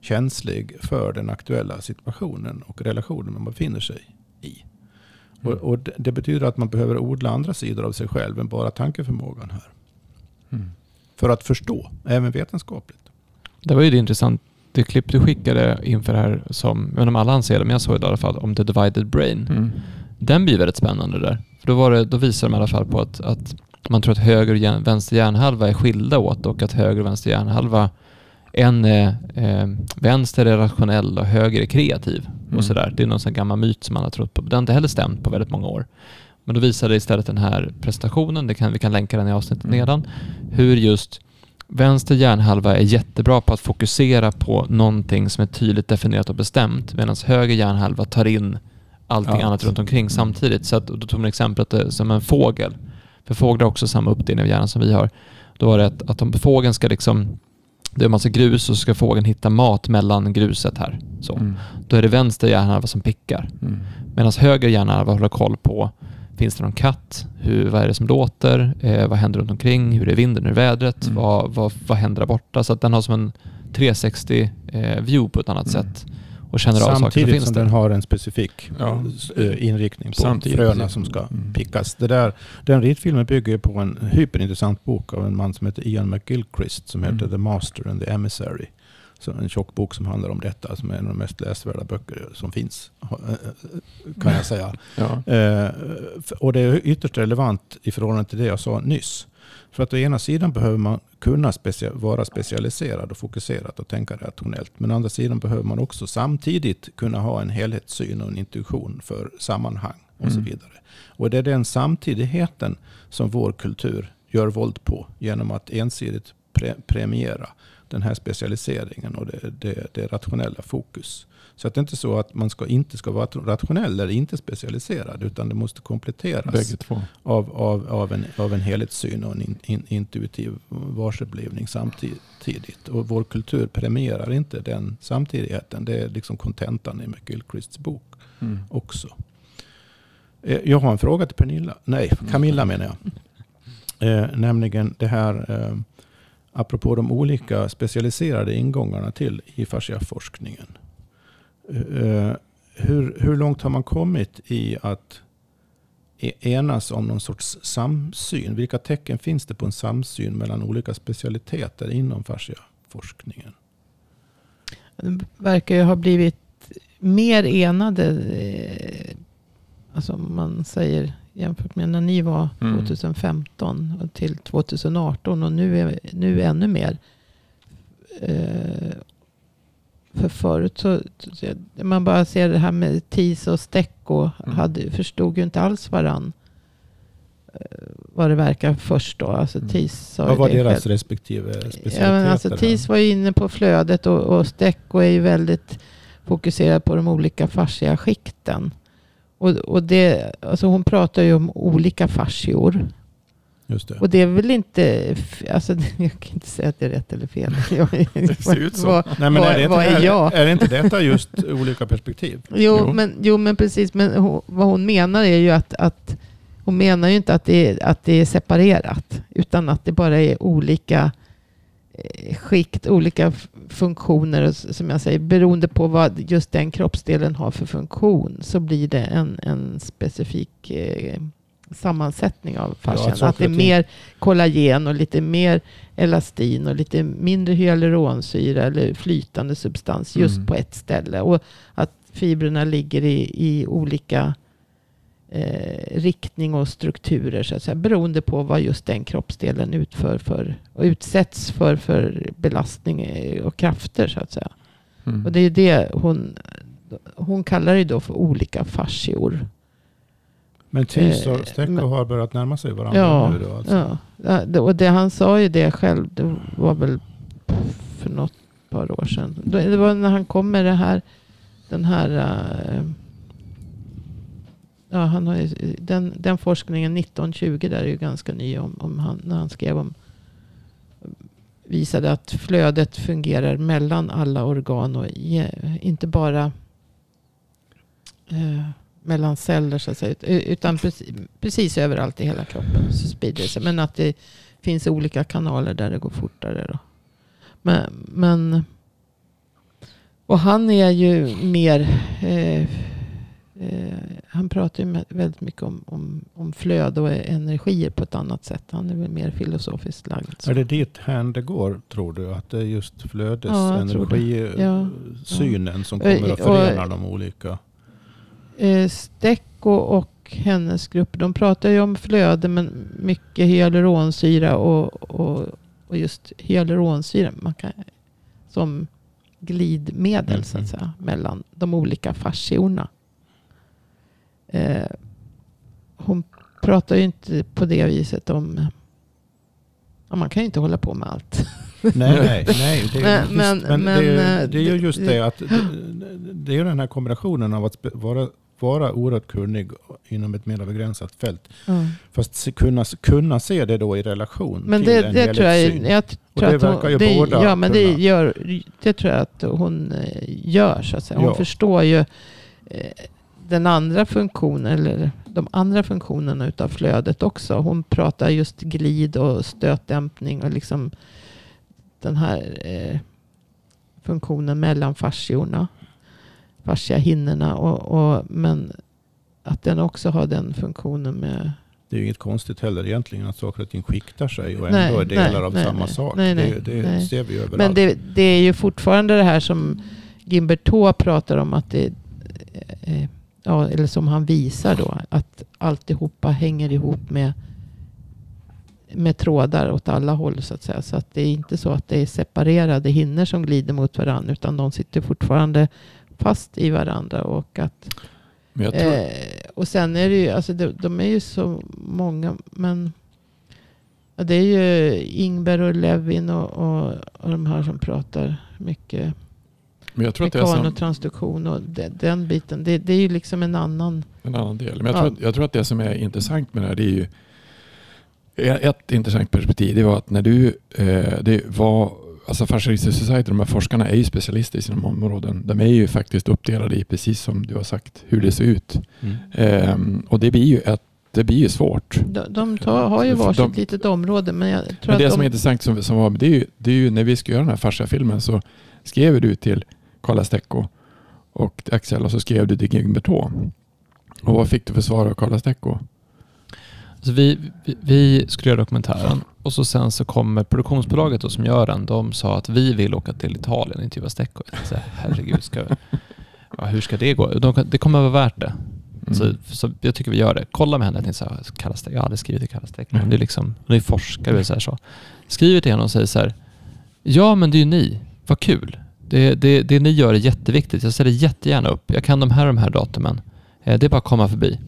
känslig för den aktuella situationen och relationen man befinner sig i. Mm. Och, och det, det betyder att man behöver odla andra sidor av sig själv än bara tankeförmågan här. Mm. För att förstå, även vetenskapligt. Det var ju det intressant, det klipp du skickade inför det här som, jag vet inte om alla anser det, men jag såg det i alla fall, om the divided brain. Mm. Den blir väldigt spännande där. För då, var det, då visar de i alla fall på att, att man tror att höger och hjärn, vänster hjärnhalva är skilda åt och att höger och vänster hjärnhalva, en är, eh, vänster är rationell och höger är kreativ. Mm. Och sådär. Det är någon sån gammal myt som man har trott på. Den har inte heller stämt på väldigt många år. Men då visade istället den här presentationen, det kan, vi kan länka den i avsnittet Mm. nedan, hur just vänster hjärnhalva är jättebra på att fokusera på någonting som är tydligt definierat och bestämt medan höger hjärnhalva tar in allting Allt. annat runt omkring samtidigt. Så att, då tog man exemplet är som en fågel. För fåglar har också samma uppdelning av hjärnan som vi har. Då var det att, att om fågeln ska liksom, det är en massa grus och så ska fågeln hitta mat mellan gruset här. Så. Mm. Då är det vänster hjärnhalva som pickar. Mm. Medan höger hjärnhalva håller koll på Finns det någon katt? Hur, vad är det som låter? Eh, vad händer runt omkring? Hur är vinden? Hur är vädret? Mm. Vad, vad, vad händer där borta? Så att den har som en 360 eh, view på ett annat Mm. sätt och känner av saker som Samtidigt finns som där. den har en specifik Ja. inriktning på Samtidigt, fröna som ska Mm. pickas. Det där, den ritfilmen bygger på en hyperintressant bok av en man som heter Ian McGilchrist som heter Mm. The Master and the Emissary. Så en tjock bok som handlar om detta som är en av de mest läsvärda böcker som finns. ha- eh, Kan jag säga. Ja. Eh, och det är ytterst relevant i förhållande till det jag sa nyss. För att å ena sidan behöver man kunna specia- vara specialiserad och fokuserad och tänka rationellt. Men å andra sidan behöver man också samtidigt kunna ha en helhetssyn och en intuition för sammanhang och så Mm. vidare. Och det är den samtidigheten som vår kultur gör våld på genom att ensidigt pre- premiera den här specialiseringen och det, det, det rationella fokus. Så att det är inte så att man ska, inte ska vara rationell eller inte specialiserad utan det måste kompletteras av, av, av, en, av en helhetssyn och en in, in, intuitiv varseblivning samtidigt. Och vår kultur premierar inte den samtidigheten. Det är liksom kontentan i McGilchrists bok Mm. också. Eh, Jag har en fråga till Pernilla. Nej, Camilla menar jag. Eh, nämligen det här, eh, apropå de olika specialiserade ingångarna till i fasciaforskningen. Eh, hur, hur långt har man kommit i att e-, enas om någon sorts samsyn? Vilka tecken finns det på en samsyn mellan olika specialiteter inom fasciaforskningen? De verkar ju ha blivit mer enade. Eh, alltså om man säger jämfört med när ni var Mm. 2015 och till 2018 och nu, är, nu ännu mer. Eh, För förut så, man bara ser det här med TIS och Stecco Mm. hade, förstod ju inte alls varann. eh, Vad det verkar först då. Alltså Mm. TIS Vad var det deras själv. respektive specialiteter? Ja, alltså? TIS var ju inne på flödet och, och Stecco är ju väldigt fokuserad på de olika fascia skikten. Och, och det, alltså hon pratar ju om olika fascior. Just det. Och det är väl inte, alltså jag kan inte säga att det är rätt eller fel. Det ser ut så. Vad, Nej, men vad- är, det inte, vad är jag? är det inte detta just olika perspektiv? Jo, Jo. Men, jo men precis. Men hon, vad hon menar är ju att, att hon menar ju inte att det, är, att det är separerat. Utan att det bara är olika skikt, olika funktioner. Som jag säger, beroende på vad just den kroppsdelen har för funktion. Så blir det en, en specifik eh, sammansättning av fascian. att saker att det är mer kollagen och lite mer elastin och lite mindre hyaluronsyra eller flytande substans just Mm. på ett ställe. Och att fibrerna ligger i, i olika eh, riktning och strukturer så att säga, beroende på vad just den kroppsdelen utför för och utsätts för för belastning eh, och krafter så att säga. Mm. Och det är det hon, hon kallar det då för olika fascior. Men Tis Eh, och har börjat närma sig varandra Ja, nu då? Alltså. ja. Och det, han sa ju det själv, det var väl för något par år sedan. Det var när han kom med det här, den här, eh, ja han har ju, den, den forskningen 1920 där är ju ganska ny om, om han, när han skrev om, visade att flödet fungerar mellan alla organ och ge, inte bara eh, mellan celler så att säga. Utan precis, precis överallt i hela kroppen så sprider det sig. Men att det finns olika kanaler där det går fortare. Då. Men, men och han är ju mer eh, eh, han pratar ju väldigt mycket om, om, om flöde och energier på ett annat sätt. Han är väl mer filosofiskt lagd. så. Är det dit hän det går, tror du? Att det är just Ja, flödesenergisynen som Ja. kommer att Och- förena de olika? eh, Stecco och hennes grupp, de pratar ju om flöde men mycket hyaluronsyra och, och, och just hyaluronsyra man kan, som glidmedel så att Mhm. säga, mellan de olika fasciorna. Eh, hon pratar ju inte på det viset om Ja, man kan ju inte hålla på med allt. Nej, nej, nej. Det, är- Men- visst, men- men, det, är- det är eh, just det att det, är ju den här kombinationen av att vara, vara oerhört kunnig inom ett mer begränsat fält. Fast se, kunna, kunna se det då i relation Men till det, en det tror jag, helhetssyn. jag Och tror det att hon, verkar ju det, båda ja, men det, gör, det tror jag att hon eh, gör. Så att säga. Hon Ja. förstår ju eh, den andra funktionen, eller de andra funktionerna utav flödet också. Hon pratar just glid och stötdämpning och liksom den här eh, funktionen mellan fasciorna, fasciahinnorna. Och, och, men att den också har den funktionen med Det är ju inget konstigt heller egentligen att saker och ting skiktar sig och Nej, ändå är delar nej, av nej, samma nej. sak. Nej, nej, det det nej. ser vi ju överallt. Men det, det är ju fortfarande det här som Gimbertot pratar om att det eh, ja, eller som han visar då, att alltihopa hänger ihop med med trådar åt alla håll så att säga. Så att det är inte så att det är separerade hinnor som glider mot varandra utan de sitter fortfarande fast i varandra. Och, att, tror, eh, och sen är det ju, alltså de, de är ju så många, men ja, det är ju Ingber och Levin och, och, och de här som pratar mycket men jag tror att det är som, mekanotransduktion och de, den biten. Det, det är ju liksom en annan... en annan del. Men jag, Ja. tror att, jag tror att det som är intressant med det här det är ju ett intressant perspektiv det var att när du, eh, det var, alltså Fascialistic Society, de här forskarna är ju specialister i sina områden. De är ju faktiskt uppdelade i precis som du har sagt hur det ser ut. Mm. Ehm, och det blir ju ett, det blir ju svårt. De, de tar, har ju varsitt de- litet område men jag tror Men att det de... som är intressant som, som var, det är, ju, det är ju när vi ska göra den här fascia-filmen så skrev du till Karla Stecco och Axel och så skrev du till Gimbertot. Och vad fick du för svar av Karla Stecco? Så vi, vi, vi skulle göra dokumentären och så sen så kommer produktionsbolaget då som gör den. De sa att vi vill åka till Italien och intervjua Stecco. Jag tänkte Herregud, ska, ja, hur ska det gå? De, det kommer att vara värt det. Mm. Så, så jag tycker vi gör det. Kolla med henne. Jag tänkte så här, Stecco, jag har aldrig skrivit till Karla Stecco. Hon är, liksom, hon är forskare så, här, så. Skriver till henne och säger så här. Ja, men det är ju ni. Vad kul. Det, det, det ni gör är jätteviktigt. Jag ställer jättegärna upp. Jag kan de här och de här datumen. Eh, Det är bara att komma förbi.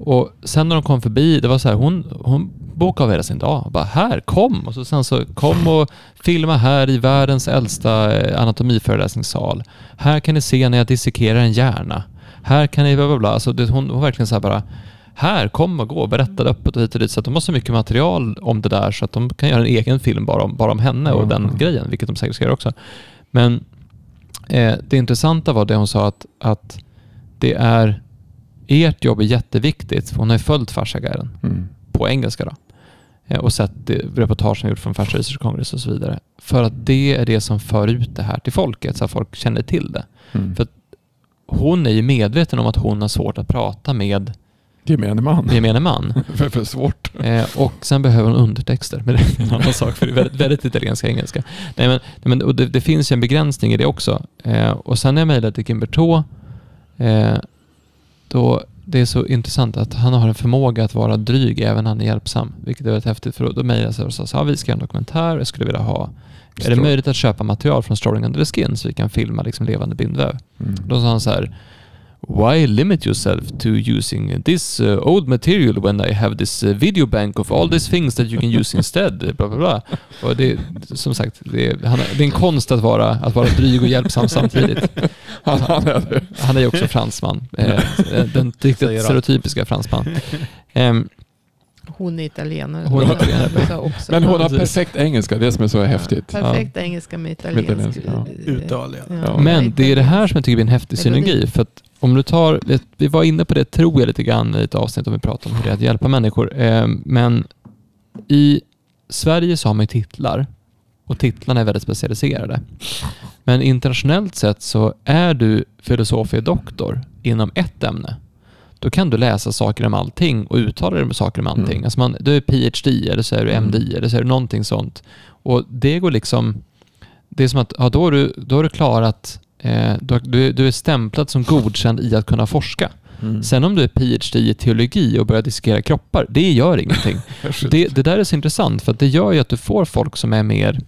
Och sen när de kom förbi, det var så här, hon, hon bokade av hela sin dag. Bara här, kom! Och så sen så kom och filma här i världens äldsta eh, anatomiföreläsningssal. Här kan ni se när jag dissekerar en hjärna. Här kan ni bla bla bla. Alltså det, hon var verkligen så här bara, här, kom och gå, berätta öppet och hit och dit. Så att de har så mycket material om det där så att de kan göra en egen film bara om, bara om henne och den Mm. grejen, vilket de säkert ska göra också. Men eh, det intressanta var det hon sa att, att det är ert jobb är jätteviktigt. för Hon har ju följt Farsaguiden Mm. på engelska då. Eh, Och sett reportagen gjort från Farsa Research Congress och så vidare. För att det är det som för ut det här till folket, så att folk känner till det. Mm. För- Hon är ju medveten om att hon har svårt att prata med Gemene man. gemene man. för, för svårt. Eh, och sen behöver hon undertexter, men det är en annan sak för det är väldigt, väldigt italienska engelska. Nej, men, nej, men, det, det finns ju en begränsning i det också. Eh, och sen när jag mejlade till Kimberto, eh, då det är så intressant att han har en förmåga att vara dryg även när han är hjälpsam, vilket är väldigt häftigt. För då, mejlade jag och sa "Ja, vi ska göra en dokumentär, jag skulle vilja ha är det möjligt att köpa material från Strolling Under the Skin så vi kan filma liksom levande bindväv? Mm. Då sa han så här Why limit yourself to using this uh, old material when I have this uh, video bank of all these things that you can use instead? Bla, bla, bla. Och det, som sagt, det är, han, det är en konst att vara, att vara dryg och hjälpsam samtidigt. Han, han är det. Han är ju också fransman. Eh, den riktigt stereotypiska fransman. Ehm, Hon är italienare. Hon är italienare. Men hon har perfekt engelska, det som är så häftigt. Perfekt engelska med italiensk... Uttal. Men det är det här som jag tycker blir en häftig synergi. För att om du tar, vi var inne på det tror jag lite grann i ett avsnitt om vi pratar om hur det är att hjälpa människor. Eh, Men i Sverige så har man ju titlar och titlarna är väldigt specialiserade. Men internationellt sett så är du filosofie doktor inom ett ämne. Då kan du läsa saker om allting och uttala dig med saker om allting. Mm. Alltså man, du är PhD eller så är du MD Mm. eller så är du någonting sånt. Och det går liksom... Det är som att ja, då, har du, då har du klarat... Eh, du, du, är stämplad som godkänd i att kunna forska. Mm. Sen om du är PhD i teologi och börjar diskutera kroppar, det gör ingenting. Det, det där är så intressant för att det gör ju att du får folk som är mer,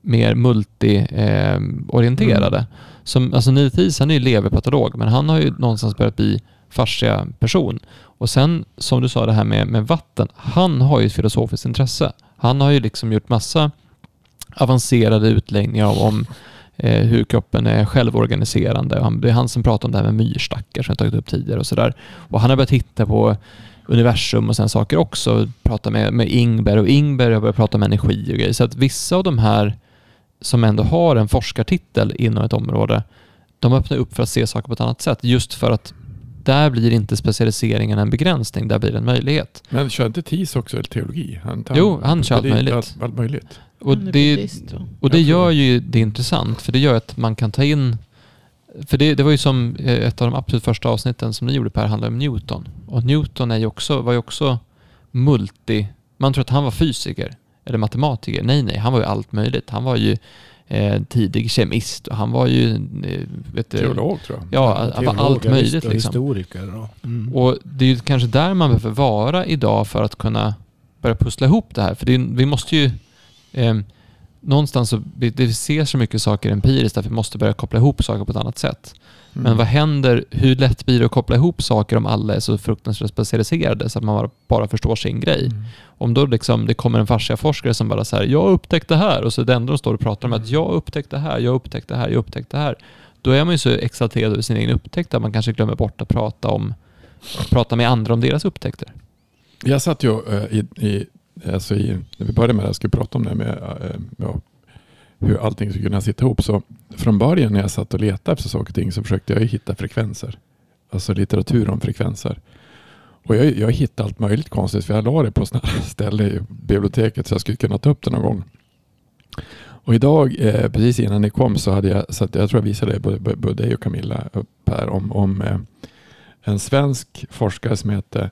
mer multi-orienterade. Som, alltså Neil Thies, han är ju leverpatolog, men han har ju någonstans börjat bli farsiga person. Och sen, som du sa det här med, med vatten, han har ju ett filosofiskt intresse. Han har ju liksom gjort massa avancerade utläggningar om, om eh, hur kroppen är självorganiserande. Han, det är han som pratar om det här med myrstackar som jag tagit upp tidigare och sådär. Och han har börjat titta på universum och sen saker också. Prata med, med Ingber och Ingber har börjat prata om energi och grejer. Så att vissa av de här som ändå har en forskartitel inom ett område, de öppnar upp för att se saker på ett annat sätt. Just för att där blir inte specialiseringen en begränsning, där blir det en möjlighet. Men kör inte TIS också teologi? Han, Jo, han kör allt det är möjligt. Allt, allt möjligt. Och det, och det gör det. ju det intressant, för det gör att man kan ta in... För det, det var ju som eh, ett av de absolut första avsnitten som ni gjorde Per, handlade om Newton. Och Newton är ju också, var ju också multi... Man tror att han var fysiker eller matematiker. Nej, nej, han var ju allt möjligt. Han var ju eh, tidig kemist och han var ju... Eh, vet Teolog tror jag. Ja, han var allt möjligt hist- liksom. Historiker. Mm. Och det är ju kanske där man behöver vara idag för att kunna börja pussla ihop det här. För det är, vi måste ju... Eh, någonstans så... Vi, det ser så mycket saker empiriskt att vi måste börja koppla ihop saker på ett annat sätt. Mm. Men vad händer? Hur lätt blir det att koppla ihop saker om alla är så fruktansvärt specialiserade så att man bara, förstår sin grej? Mm. Om då liksom det kommer en fasciaforskare som bara säger jag har upptäckt det här och så det enda de står och pratar om är att jag har upptäckt det här, jag har upptäckt det här, jag har upptäckt det här. Då är man ju så exalterad över sin egen upptäckt att man kanske glömmer bort att prata om prata med andra om deras upptäckter. Jag satt ju eh, i, i, alltså i, när vi började med det här, skulle prata om det med eh, ja, hur allting skulle kunna sitta ihop. Så från början när jag satt och letade efter saker och ting så försökte jag ju hitta frekvenser. Alltså litteratur om frekvenser. Och jag, jag hittade allt möjligt konstigt för jag la det på sådana ställen i biblioteket så jag skulle kunna ta upp det någon gång. Och idag, eh, precis innan ni kom, så hade jag, så att jag tror jag visade det både, både dig och Camilla upp här om, om eh, en svensk forskare som heter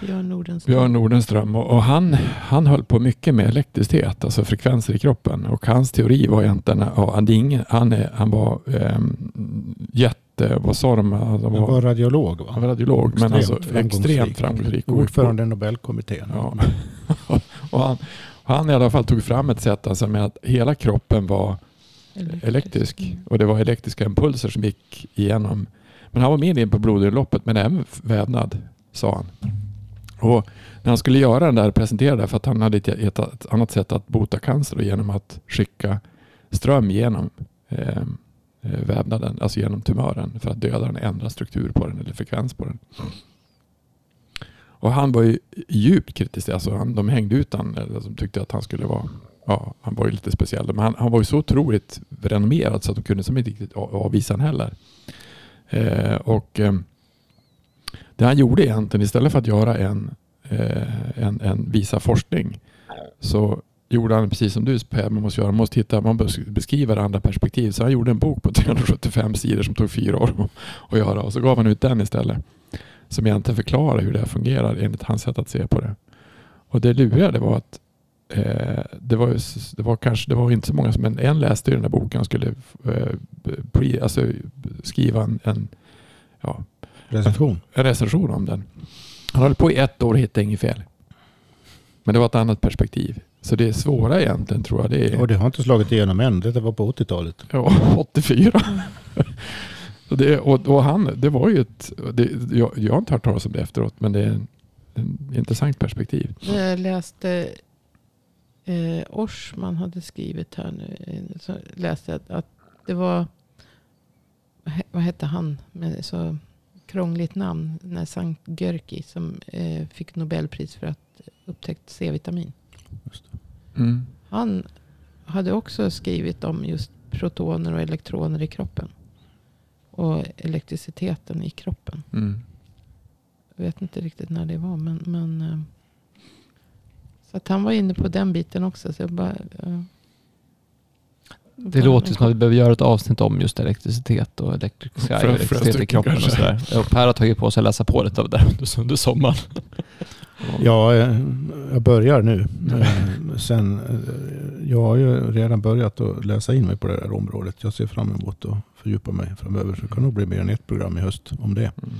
Björn Nordenström. Björn Nordenström och, och han, han höll på mycket med elektricitet, alltså frekvenser i kroppen. Och hans teori var egentligen, ja, han, ingen, han, är, han var ehm, jätte, vad sa de? Han Han var, var radiolog va? han var radiolog, men alltså framgångsrik. extremt framgångsrik. Ordförande i Nobelkommittén. Ja. och han, han i alla fall tog fram ett sätt alltså med att hela kroppen var elektrisk. Mm. Och det var elektriska impulser som gick igenom. Men han var med in på blodomloppet men även vävnad, sa han. Och när han skulle göra den där, presentera det, för att han hade ett, ett, ett annat sätt att bota cancer genom att skicka ström genom eh, eh, vävnaden, alltså genom tumören för att döda den, ändra struktur på den eller frekvens på den. Och han var ju djupt kritisk. Alltså han, de hängde ut han, eller de tyckte att han skulle vara Ja, han var ju lite speciell. Men han, han var ju så otroligt renommerad så att de kunde som inte riktigt avvisa honom heller. Eh, och eh, det han gjorde egentligen istället för att göra en, eh, en, en visa forskning så gjorde han precis som du Per, man måste göra, man måste hitta, man beskriver andra perspektiv. Så han gjorde en bok på 375 sidor som tog fyra år att, göra och så gav han ut den istället. Som egentligen förklarar hur det här fungerar enligt hans sätt att se på det. Och det luriga det var att eh, det, var, det var kanske det var inte så många men en läste ju den där boken och skulle eh, pre, alltså, skriva en, en, ja, Recension. en recension om den. Han höll på i ett år och hittade inget fel. Men det var ett annat perspektiv. Så det är svåra egentligen tror jag. Det är Och det har inte slagit igenom än. Det var på 80-talet. ja, 84. och, det, och, och han, det var ju ett, det, jag, jag har inte hört talas om det efteråt, men det är en, en intressant perspektiv. Jag läste eh, Orsman hade skrivit här nu. Så läste jag att, att det var, vad he- vad hette han med så krångligt namn? När Sankt Görki som eh, fick Nobelpris för att upptäckt C-vitamin. Mm. Han hade också skrivit om just protoner och elektroner i kroppen. Och elektriciteten i kroppen. Mm. Jag vet inte riktigt när det var. Men, men, eh, så att han var inne på den biten också. Så jag bara, Det låter som att vi behöver göra ett avsnitt om just elektricitet och elektrisk För- för elektricitet i stycken kroppen och sådär. Och Per har tagit på sig att läsa på lite av det där under, under sommaren. Ja, eh, jag börjar nu. Eh, Sen, eh, jag har ju redan börjat att läsa in mig på det här området. Jag ser fram emot att fördjupa mig framöver. Så det kan nog bli mer än ett program i höst om det. Mm.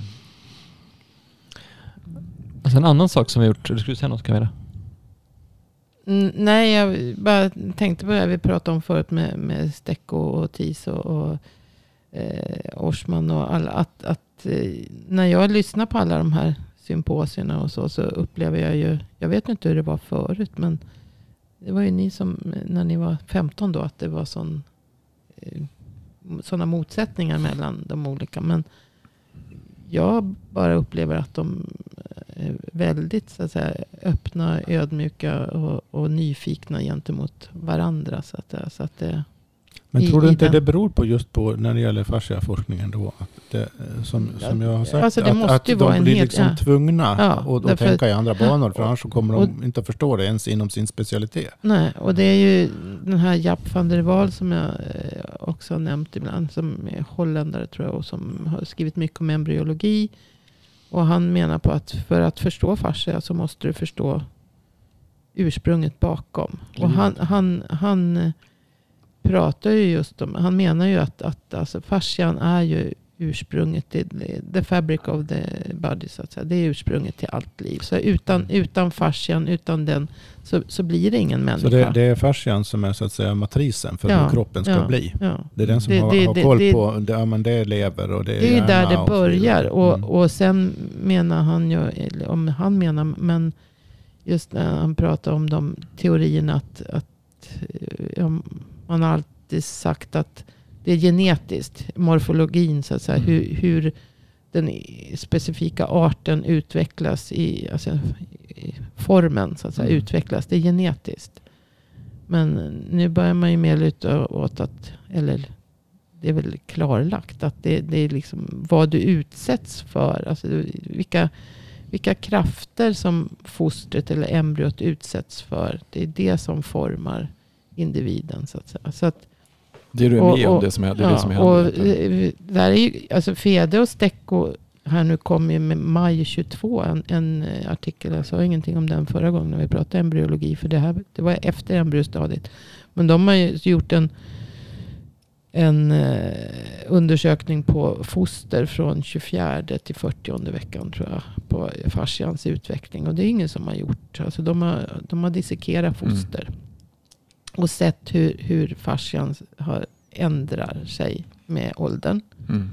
Alltså en annan sak som vi har gjort, du skulle säga något Camilla? Nej, jag bara tänkte på det här vi pratade om förut med, med Stecco och TIS och, och eh, Orsman och alla. Att, att eh, när jag lyssnar på alla de här symposierna och så, så upplever jag ju, jag vet inte hur det var förut, men det var ju ni som, när ni var 15 då, att det var sån, eh, sådana motsättningar mellan de olika. Men jag bara upplever att de är väldigt så att säga, öppna, ödmjuka och, och nyfikna gentemot varandra. Så att, så att det, men I- tror du inte den- det beror på just på när det gäller fasciaforskningen då? Att det, eh, som, som jag har sagt, Alltså, att, att de blir liksom ja. tvungna Ja, att och, därför- tänka i andra banor. För annars kommer de och- inte att förstå det ens inom sin specialitet. nej, och det är ju den här Jaap van der Waal som jag eh, också har nämnt ibland. Som är holländare tror jag och som har skrivit mycket om embryologi. Och han menar på att för att förstå fascia så måste du förstå ursprunget bakom. Och han, han, han eh, pratar ju just om, han menar ju att, att alltså fascian är ju ursprunget, till, the fabric of the body så att säga. Det är ursprunget till allt liv. Så utan, utan fascian, utan den, så, så blir det ingen människa. Så det, det är fascian som är så att säga matrisen för Ja, hur kroppen ska ja, bli. ja. Det är den som Det- har, det- har koll det- på, det, ja, men det är lever och det är Det är ju där det börjar. Och, Mm. och sen menar han ju, om han menar, men just när han pratar om de teorierna att, att eh, ja, man har alltid sagt att det är genetiskt, morfologin så att säga, Mm. hur, hur den specifika arten utvecklas i, alltså, i formen så att säga, Mm. utvecklas. Det är genetiskt. Men nu börjar man ju mer luta åt att, eller det är väl klarlagt att det, det är liksom vad du utsätts för. Alltså vilka, vilka krafter som fostret eller embryot utsätts för. Det är det som formar individen så att säga. Så att, Det är du Och- med om och- det som är, det är ja, det som och händer. eh, där är ju, alltså Fede och Stecco här nu kom ju med maj 22 en, en eh, artikel. Jag sa ingenting om den förra gången när vi pratade embryologi. För det, här, det var efter embryostadiet. Men de har ju gjort en, en eh, undersökning på foster från 24 till 40 veckan tror jag. På fascians utveckling. Och det är ingen som har gjort. Alltså de, har, de har dissekerat Mm. Och sett hur, hur fascian har, ändrar sig med åldern. Mm.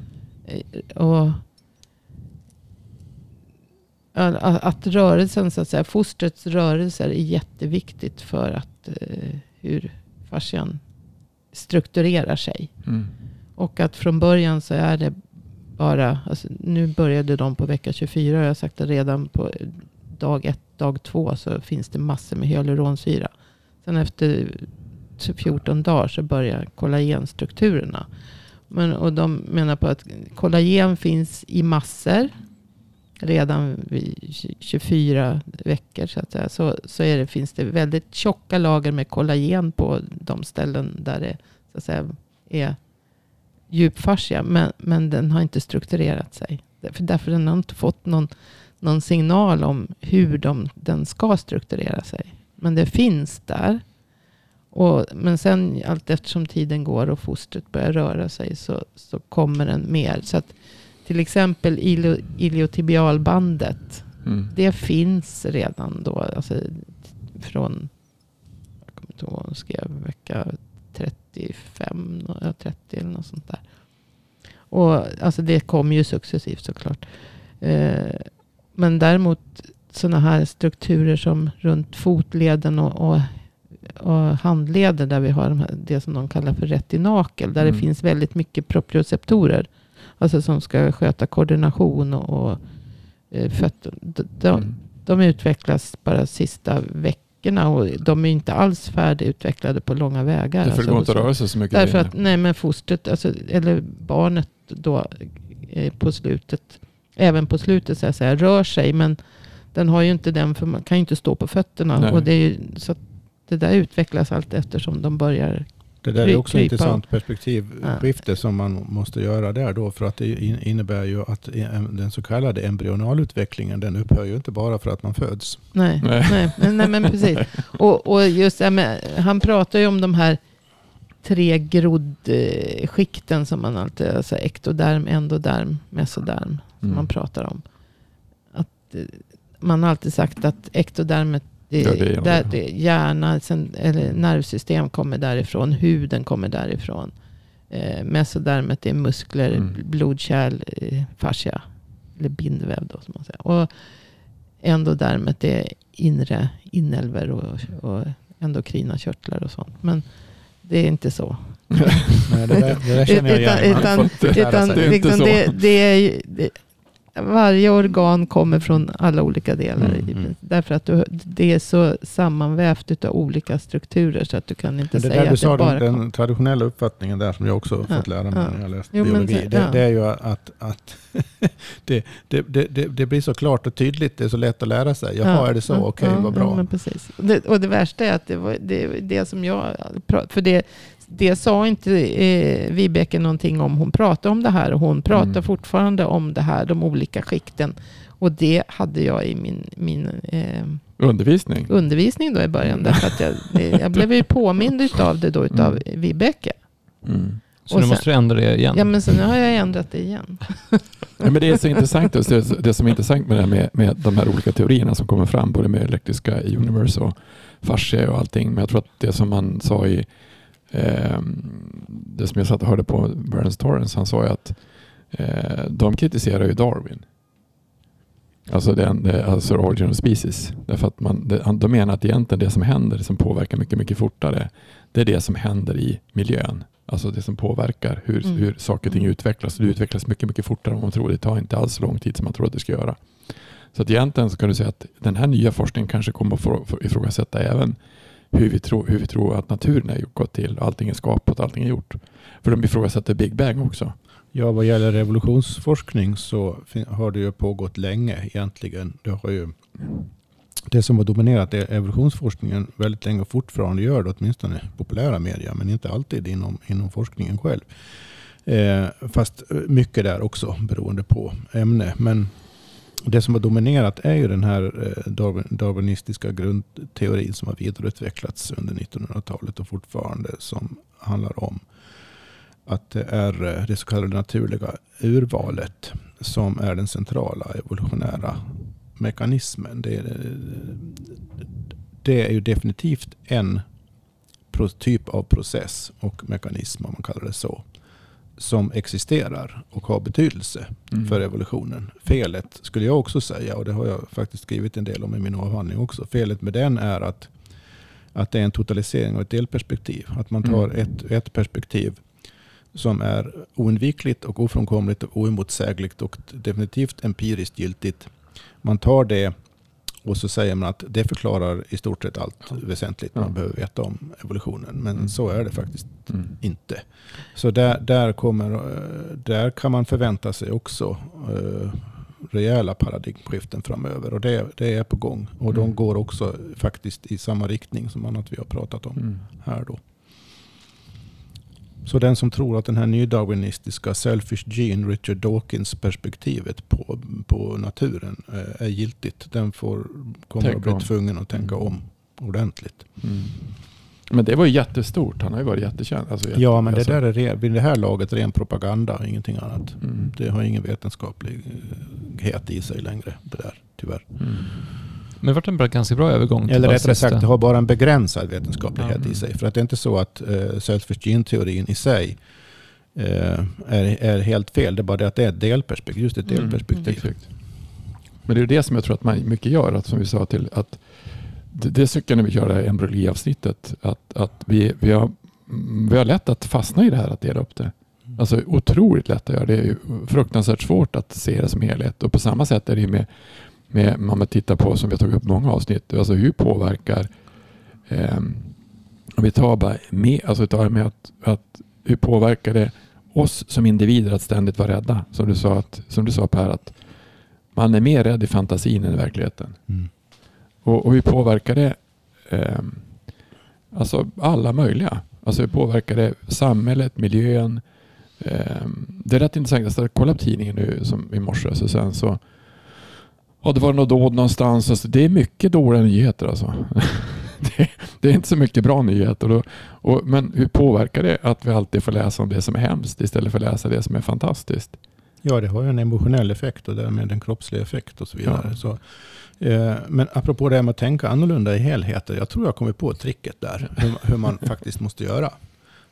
Eh, Och att att rörelsen, så att säga, fostrets rörelser är jätteviktigt för att eh, hur fascian strukturerar sig. Mm. Och att från början så är det bara, alltså nu började de på vecka 24, jag har sagt det redan på dag ett, dag två så finns det massor med hyaluronsyra. Sen efter typ 14 dagar så börjar kollagenstrukturerna. Men, och de menar på att kollagen finns i massor redan vid 24 veckor så att säga. Så, så är det, finns det väldigt tjocka lager med kollagen på de ställen där det så att säga, är djupfascia. Men, men den har inte strukturerat sig. Därför, därför den har inte fått någon, någon signal om hur de, den ska strukturera sig. Men det finns där. Och, men sen allt eftersom tiden går och fostret börjar röra sig så, så kommer den mer. Så att till exempel ilio, iliotibialbandet. Mm. Det finns redan då. Alltså från, jag kommer inte ihåg, skrev vecka 35, 30 eller något sånt där. Och alltså det kommer ju successivt såklart. Eh, men däremot sådana här strukturer som runt fotleden och, och, och handleden där vi har de här, det som de kallar för retinakel. Där Mm. det finns väldigt mycket proprioceptorer. Alltså som ska sköta koordination och, och eh, fötter. De, Mm. de utvecklas bara sista veckorna och de är inte alls färdigutvecklade på långa vägar. Därför alltså, går inte att röra sig så mycket. Därför där att, nej men fostret, alltså, eller barnet då eh, på slutet, även på slutet så att säga, rör sig. Men den har ju inte den, för man kan ju inte stå på fötterna. Nej. Och det, är ju, så att det där utvecklas allt eftersom de börjar. Det där är också ett intressant perspektivskifte som man måste göra där då. För att det in- innebär ju att en- den så kallade embryonalutvecklingen den upphör ju inte bara för att man föds. Nej, Nej. nej. nej, men precis. Och, och just han pratar ju om de här tre groddskikten som man alltid, alltså ektoderm, endoderm, mesoderm, som Mm. man pratar om. Att, eh, man har alltid sagt att ektodermet, det, Ja, det är- där, det, hjärna, sen, eller nervsystem kommer därifrån, huden kommer därifrån. Eh, mesodermet är muskler, Mm. blodkärl, eh, fascia, eller bindväv då som man säger. Och endodermet är inre inälvor och, och endokrina körtlar och sånt. Men det är inte så. Nej, det, där, det där känner jag igen. Utan- Utan. Det är inte liksom så. det, det är ju, det, varje organ kommer från alla olika delar. Mm, i mm. Därför att du, det är så sammanvävt av olika strukturer så att du kan inte säga att det bara den, den traditionella uppfattningen där som jag också Ja, fått lära mig ja. när jag läst Jo, biologi. så- det, ja. det är ju att, att det, det, det, det, blir så klart och tydligt. Det är så lätt att lära sig. Jaha, är det så? ja, Okej, ja, vad bra. Ja, precis. Och det, värsta är att det var det, det som jag För det, det sa inte eh, Vibeke någonting om. Hon pratade om det här och hon pratar Mm. fortfarande om det här, de olika skikten. Och det hade jag i min, min eh, Undervisning. undervisning då i början. Därför att jag, jag blev ju påmind av det då utav Vibeke. Mm. Så Och nu sen- måste du ändra det igen. Ja men så nu har jag ändrat det igen. Ja, men det är så intressant. just Det, det som är intressant med, det här med, med de här olika teorierna som kommer fram, både med elektriska universe och fascia och allting. Men jag tror att det som man sa i eh, det som jag satt och hörde på Burns Torrance, han sa ju att eh, de kritiserar ju Darwin. Alltså, den, det, alltså origin of species. Därför att man, det, de menar att egentligen det som händer, det som påverkar mycket, mycket fortare, det är det som händer i miljön. Alltså det som påverkar hur, Mm. hur saker och ting Mm. utvecklas. Det utvecklas mycket, mycket fortare än man tror. Det tar inte alls så lång tid som man tror att det ska göra. Så att egentligen så kan du säga att den här nya forskningen kanske kommer att ifrågasätta även hur vi, tror, hur vi tror att naturen är gått till. Allting är skapat, allting är gjort. För de ifrågasätter Big Bang också. Ja, vad gäller revolutionsforskning så har det ju pågått länge egentligen. Det, har ju, det som har dominerat är evolutionsforskningen väldigt länge och fortfarande gör det, åtminstone i populära media, men inte alltid inom, inom forskningen själv. Eh, fast eh, mycket där också beroende på ämne. Men det som har dominerat är ju den här eh, darwinistiska grundteorin som har vidareutvecklats under 1900-talet och fortfarande som handlar om att det är eh, det så kallade naturliga urvalet som är den centrala evolutionära mekanismen. Det är, det är ju definitivt en typ av process och mekanism, om man kallar det så, som existerar och har betydelse Mm. för evolutionen. Felet skulle jag också säga, och det har jag faktiskt skrivit en del om i min avhandling också. Felet med den är att, att det är en totalisering av ett delperspektiv. Att man tar Mm. ett, ett perspektiv som är oundvikligt och ofrånkomligt och oemotsägligt och definitivt empiriskt giltigt. Man tar det Och så säger man att det förklarar i stort sett allt väsentligt man Ja. behöver veta om evolutionen. Men Mm. så är det faktiskt Mm. inte. Så där, där, kommer, eh, där kan man förvänta sig också eh, rejäla paradigmskiften framöver. Och det, det är på gång. Och de Mm. går också faktiskt i samma riktning som annat vi har pratat om Mm. här då. Så den som tror att den här nydarwinistiska selfish gene, Richard Dawkins perspektivet på, på naturen eh, är giltigt. Den får, kommer Tänk att bli om. tvungen att tänka Mm. om ordentligt. Mm. Men det var ju jättestort. Han har ju varit jättekänd. Alltså, jätte, Ja, men det alltså, där är vid det här laget ren propaganda, ingenting annat. Mm. Det har ingen vetenskaplighet i sig längre, det där, tyvärr. Mm. Men det har varit en ganska bra övergång till Eller rättare sagt, det har bara en begränsad vetenskaplighet Ja. i sig. För att det är inte så att uh, selfish gene-teorin i sig eh, är, är helt fel. Det är bara det att det är ett delperspektiv. Just ett Mm, delperspektiv. Exakt. Men det är det som jag tror att man mycket gör. Att, som vi sa till att det, det tycker jag när vi gör det här embryologiavsnittet. Att, att vi, vi, har, mm, vi har lätt att fastna i det här att dela upp det. Alltså otroligt lätt att göra. Det är ju fruktansvärt svårt att se det som helhet. Och på samma sätt är det ju med, med man tittar på, som vi har tagit upp många avsnitt, alltså hur påverkar ehm, om vi tar bara med, alltså tar med att, att hur påverkar det oss som individer att ständigt vara rädda? Som du sa, att, som du sa Per, att man är mer rädd i fantasin än i verkligheten. Mm. Och, och hur påverkar det ehm, alltså alla möjliga? Alltså hur påverkar det samhället, miljön? Ehm, det är rätt intressant. Jag startade kolla på tidningen nu som i morse. Så sen så Ja, det var något dåd någonstans. Alltså, det är mycket dåliga nyheter alltså. det, det är inte så mycket bra nyheter. Och, och, men hur påverkar det att vi alltid får läsa om det som är hemskt istället för att läsa det som är fantastiskt? Ja, det har ju en emotionell effekt och därmed en kroppslig effekt och så vidare. Ja. Så, eh, men apropå det här med att tänka annorlunda i helheter. Jag tror jag kommer på tricket där. Hur, hur man faktiskt måste göra.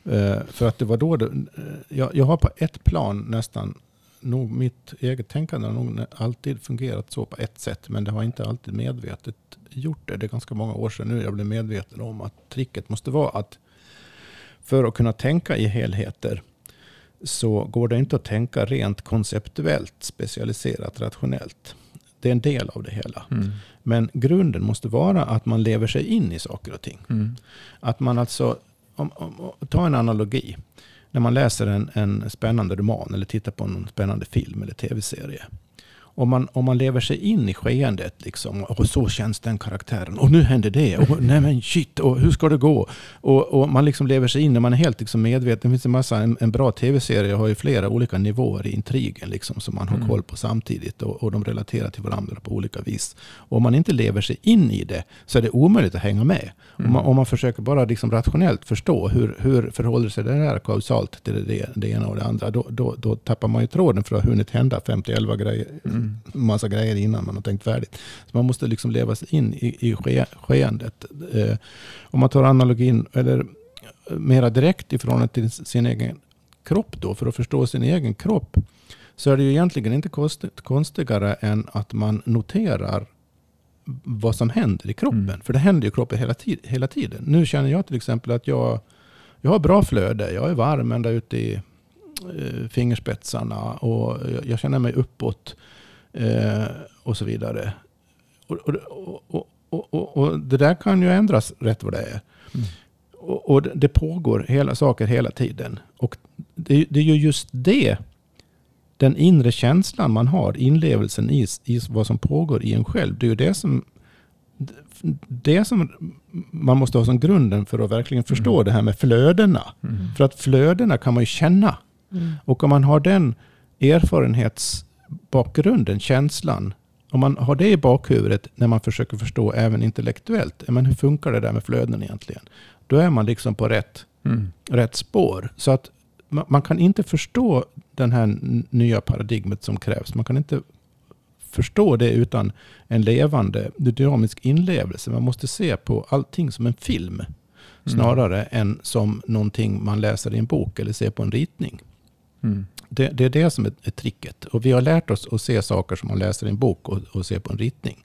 Eh, för att det var då det, eh, jag, jag har på ett plan nästan nog mitt eget tänkande har nog alltid fungerat så på ett sätt. Men det har inte alltid medvetet gjort det. Det är ganska många år sedan nu jag blev medveten om att tricket måste vara att för att kunna tänka i helheter så går det inte att tänka rent konceptuellt, specialiserat, rationellt. Det är en del av det hela. Mm. Men grunden måste vara att man lever sig in i saker och ting. Mm. Att man alltså, om, om, ta en analogi. När man läser en, en spännande roman eller tittar på en spännande film eller tv-serie. Om man, om man lever sig in i skeendet, liksom, och så känns den karaktären, och nu händer det, och nej men shit, och hur ska det gå? Och, och man liksom lever sig in, och man är helt liksom medveten. Det finns en massa, en, en bra tv-serie har ju flera olika nivåer i intrigen, liksom, som man har Mm. koll på samtidigt, och, och de relaterar till varandra på olika vis. Och om man inte lever sig in i det, så är det omöjligt att hänga med. Mm. Om, man, om man försöker bara liksom rationellt förstå hur, hur förhåller sig det här kausalt till det, det ena och det andra, då, då, då tappar man ju tråden för att ha hunnit hända 50-11 grejer, Mm. Massa grejer innan man har tänkt färdigt. Så man måste liksom leva sig in i, i ske, skeendet. Eh, om man tar analogin, eller mera direkt i förhållande till sin egen kropp då, för att förstå sin egen kropp, så är det ju egentligen inte konstigt, konstigare än att man noterar vad som händer i kroppen. Mm. För det händer ju i kroppen hela, tid, hela tiden. Nu känner jag till exempel att jag, jag har bra flöde. Jag är varm ända ut i eh, fingerspetsarna och jag, jag känner mig uppåt eh, och så vidare. Och, och, och, och, och, och det där kan ju ändras rätt vad det är. Mm. Och, och det- pågår hela saker hela tiden. Och det, det är ju just det, den inre känslan man har, inlevelsen i, i vad som pågår i en själv. Det är ju det som, det som man måste ha som grunden för att verkligen förstå Mm. det här med flödena. Mm. För att flödena kan man ju känna. Mm. Och om man har den erfarenhetsbakgrunden, känslan, om man har det i bakhuvudet när man försöker förstå även intellektuellt, ja, men hur funkar det där med flöden egentligen? Då är man liksom på rätt, Mm. rätt spår. Så att man, man kan inte förstå den här nya paradigmet som krävs. Man kan inte förstå det utan en levande dynamisk inlevelse. Man måste se på allting som en film snarare än som någonting man läser i en bok eller ser på en ritning. Mm. Det, det är det som är, är tricket. Och vi har lärt oss att se saker som man läser i en bok och, och ser på en ritning.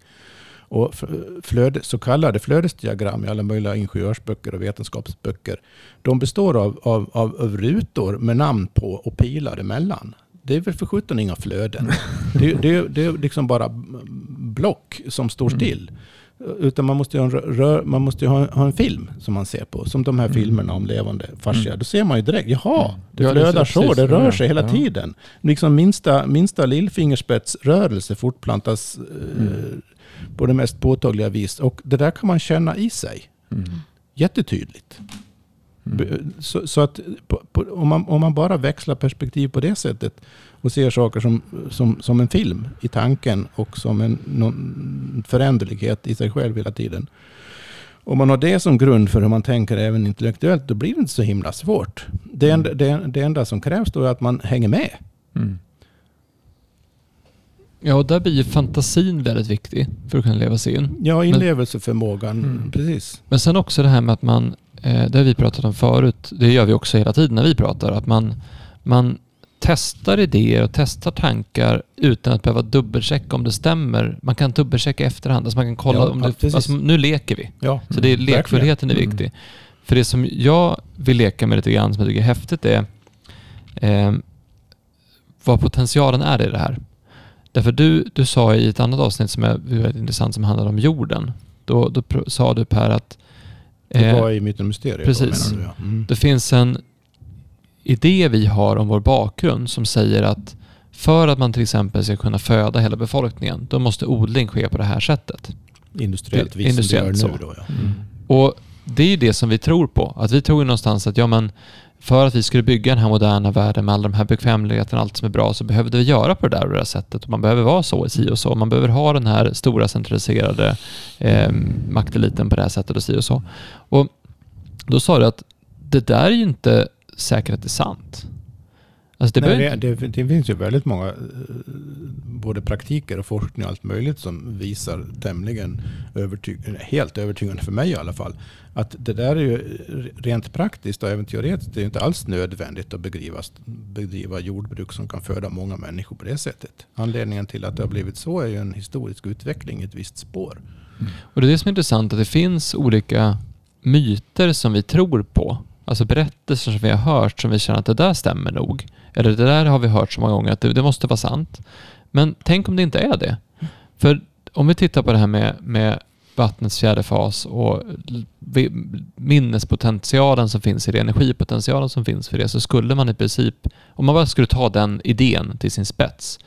Och flöde, så kallade flödesdiagram i alla möjliga ingenjörsböcker och vetenskapsböcker, de består av, av, av, av rutor med namn på och pilar emellan. Det är väl för sjutton inga flöden. Det, det, det är liksom bara block som står Mm. Utan man måste ju ha en, rör, man måste ha, ha en film som man ser på. Som de här Mm. filmerna om levande fascia. Mm. Då ser man ju direkt, jaha, Mm. det Ja, flödar så, precis. det rör Ja, sig hela ja. tiden. Liksom minsta, minsta lillfingerspetsrörelse fortplantas eh, Mm. på det mest påtagliga vis. Och det där kan man känna i sig. Mm. Jättetydligt. Mm. Så, så att på, på, om, man, om man bara växlar perspektiv på det sättet och ser saker som, som, som en film i tanken och som en någon föränderlighet i sig själv hela tiden. Om man har det som grund för hur man tänker även intellektuellt, då blir det inte så himla svårt. Det, enda, det, det enda som krävs då är att man hänger med. Mm. Ja, och där blir ju fantasin väldigt viktig för att kunna leva sig in. Ja, inlevelseförmågan, Mm. precis. Men sen också det här med att man, eh, det har vi pratat om förut, det gör vi också hela tiden när vi pratar, att man, man testar idéer och testar tankar utan att behöva dubbelchecka om det stämmer. Man kan dubbelchecka i efterhand, alltså man kan kolla Ja, om det, alltså nu leker vi. Ja, Så det är verkligen. lekfullheten är Mm. viktig. För det som jag vill leka med lite grann, som jag tycker är häftigt, är eh, vad potentialen är i det här. Därför du, du sa i ett annat avsnitt som är väldigt intressant, som handlade om jorden. Då, då sa du Per att Det eh, var i Myten och Mysteriet. precis. då, du, ja. Mm. det finns en idé vi har om vår bakgrund som säger att för att man till exempel ska kunna föda hela befolkningen, då måste odling ske på det här sättet. Industriellt vis Industriellt som det så. gör nu då, ja. Mm. Och det är ju det som vi tror på. Att vi tror ju någonstans att ja, men för att vi skulle bygga den här moderna världen med alla de här bekvämligheterna och allt som är bra så behövde vi göra på det där och det där sättet. Och man behöver vara så, si och så. Man behöver ha den här stora centraliserade eh, makteliten på det här sättet och si och så. Och då sa du att det där är ju inte säkert att det är sant. Alltså det Nej, det, det, det finns ju väldigt många eh, både praktiker och forskning och allt möjligt som visar tämligen övertyg, helt övertygande för mig i alla fall att det där är ju rent praktiskt och även teoretiskt det är inte alls nödvändigt att bedriva, bedriva jordbruk som kan föda många människor på det sättet. Anledningen till att det har blivit så är ju en historisk utveckling i ett visst spår. Och det är det som är intressant, att det finns olika myter som vi tror på. Alltså berättelser som vi har hört som vi känner att det där stämmer nog. Eller det där har vi hört så många gånger att det, det måste vara sant. Men tänk om det inte är det. För om vi tittar på det här med, med vattnets fjärde fas och minnespotentialen som finns i det, energipotentialen som finns för det, så skulle man i princip, om man bara skulle ta den idén till sin spets,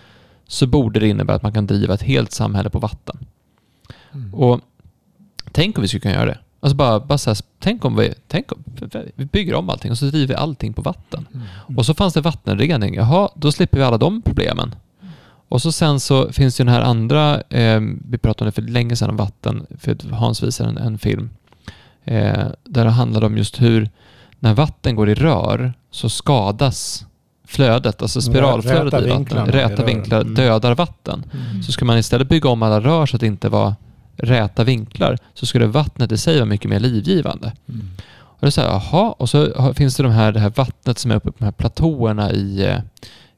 så borde det innebära att man kan driva ett helt samhälle på vatten. Mm. Och tänk om vi skulle kunna göra det. Alltså bara, bara så här, tänk om vi, tänk om, vi bygger om allting och så driver vi allting på vatten. Mm. Och så fanns det vattenrening. Jaha, då slipper vi alla de problemen. Och så sen så finns det den här andra, eh, vi pratade om det för länge sedan om vatten, för Hans visade en, en film, eh, där det handlade om just hur när vatten går i rör så skadas flödet, alltså spiralflödet Räta i vatten. Räta vinklar Mm. dödar vatten. Mm. Så ska man istället bygga om alla rör så att det inte var räta vinklar så skulle vattnet i sig vara mycket mer livgivande. Mm. Och det är så här, och så har- finns det de här, det här vattnet som är uppe på de här platåerna i, eh,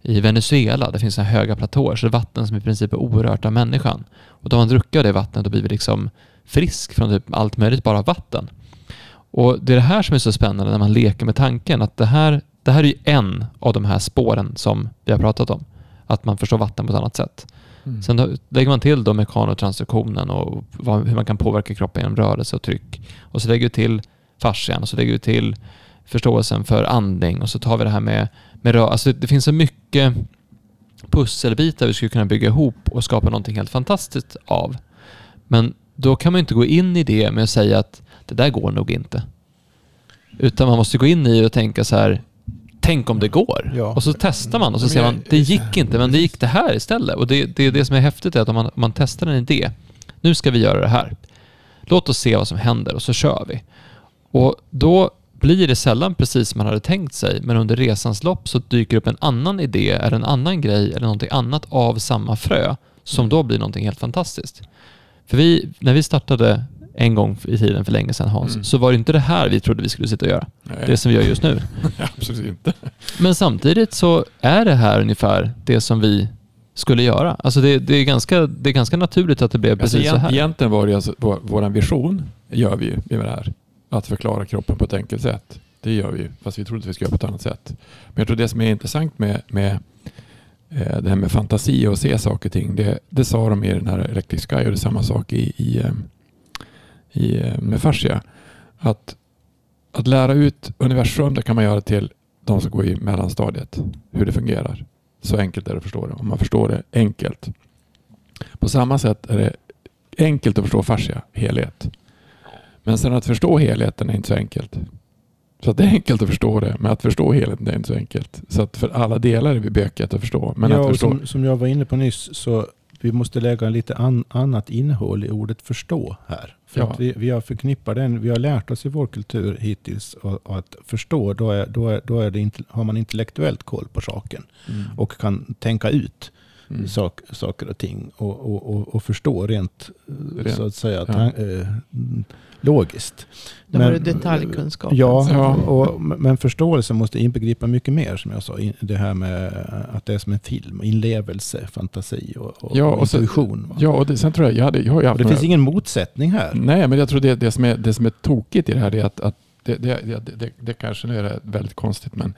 i Venezuela. Det finns så höga platåer, så det är vatten som i princip är orört av människan. Och då man druckit av det vattnet blir vi liksom frisk från typ allt möjligt, bara vatten. Och det är det här som är så spännande när man leker med tanken att det här, det här är en av de här spåren som vi har pratat om. Att man förstår vatten på ett annat sätt. Mm. Sen lägger man till då mekanotransduktionen och vad, hur man kan påverka kroppen genom rörelse och tryck. Och så lägger vi till fascian och så lägger vi till förståelsen för andning och så tar vi det här med, med rörelse. Alltså det finns så mycket pusselbitar vi skulle kunna bygga ihop och skapa någonting helt fantastiskt av. Men då kan man inte gå in i det med att säga att det där går nog inte. Utan man måste gå in i det och tänka så här, tänk om det går. Ja. Och så testar man och så ser man, det gick inte, men det gick det här istället. Och det, det är det som är häftigt, är att om man, man testar en idé, nu ska vi göra det här. Låt oss se vad som händer och så kör vi. Och då blir det sällan precis som man hade tänkt sig, men under resans lopp så dyker upp en annan idé, eller en annan grej, eller någonting annat av samma frö, som då blir någonting helt fantastiskt. För vi, när vi startade en gång i tiden för länge sedan Hans, Mm. så var det inte det här vi trodde vi skulle sitta och göra. Nej, Det som vi gör just nu. absolut inte. Men samtidigt så är det här ungefär det som vi skulle göra. Alltså det, det, är, ganska, det är ganska naturligt att det blev Alltså, precis så här. Egentligen var det alltså, vår, vår vision gör vi ju med det här. Att förklara kroppen på ett enkelt sätt. Det gör vi ju, fast vi trodde att vi skulle göra på ett annat sätt. Men jag tror det som är intressant med, med eh, det här med fantasi och se saker och ting. Det, det sa de i den här Electric Sky och det är samma sak i, i, eh, i, med fascia. Att, att lära ut universum det kan man göra till de som går i mellanstadiet. Hur det fungerar. Så enkelt är det att förstå det. Om man förstår det enkelt. På samma sätt är det enkelt att förstå fascia, helhet. Men sen att förstå helheten är inte så enkelt. Så att det är enkelt att förstå det, men att förstå helheten är inte så enkelt. Så att för alla delar är vi bökigt att förstå. Men ja, att förstå... som, som jag var inne på nyss så vi måste lägga lite an, annat innehåll i ordet förstå här. För Ja. att vi, vi har förknippat den, vi har lärt oss i vår kultur hittills att förstå, då, är, då, är, då är det har man intellektuellt koll på saken Mm. och kan tänka ut Mm. sak, saker och ting och, och, och, och förstå rent, Rent, så att säga ja. tan- eh, logiskt. Då var Men- det detaljkunskap. Ja, alltså. Ja. Och, men förståelse måste inbegripa mycket mer som jag sa. Det här med att det är som en film. Inlevelse, fantasi och, och, Ja, och så- intuition. va? Ja, och det, sen tror jag, jag, hade, jag har och det några- finns ingen motsättning här. Nej, men jag tror det, det, som är, det som är tokigt i det här är att, att det, det, det, det, det kanske nu är väldigt konstigt, men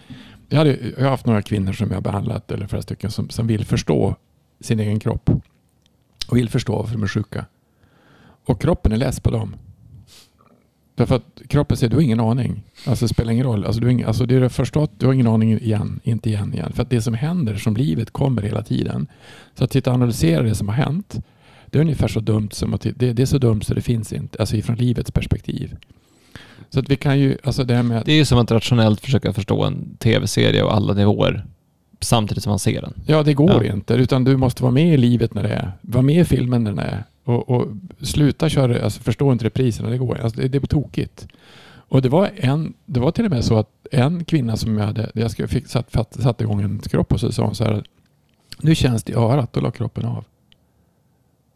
jag, hade, jag har haft några kvinnor som jag har behandlat, eller flera stycken, som, som vill förstå sin egen kropp. Och vill förstå varför de är sjuka. Och kroppen är less på dem. Därför att kroppen säger du har ingen aning. Alltså det spelar ingen roll. Alltså, du har ingen, alltså det är det förstått, du har ingen aning igen, inte igen igen. För att det som händer, som livet kommer hela tiden. Så att titta och analysera det som har hänt. Det är ungefär så dumt som att det, det är så dumt så det finns inte. Alltså ifrån livets perspektiv. Så att vi kan ju, alltså det här med... Det är ju som att rationellt försöka förstå en tv-serie och alla nivåer samtidigt som man ser den. Ja, det går Ja. inte. Utan du måste vara med i livet när det är. Vara med i filmen när den är. Och, och sluta köra, alltså förstå inte repriserna. Det går alltså det, det är tokigt. Och det var, en, det var till och med så att en kvinna som jag hade, jag fick satt, fatt, satte igång en kropp och så sa hon så här. Nu känns det i örat och la kroppen av.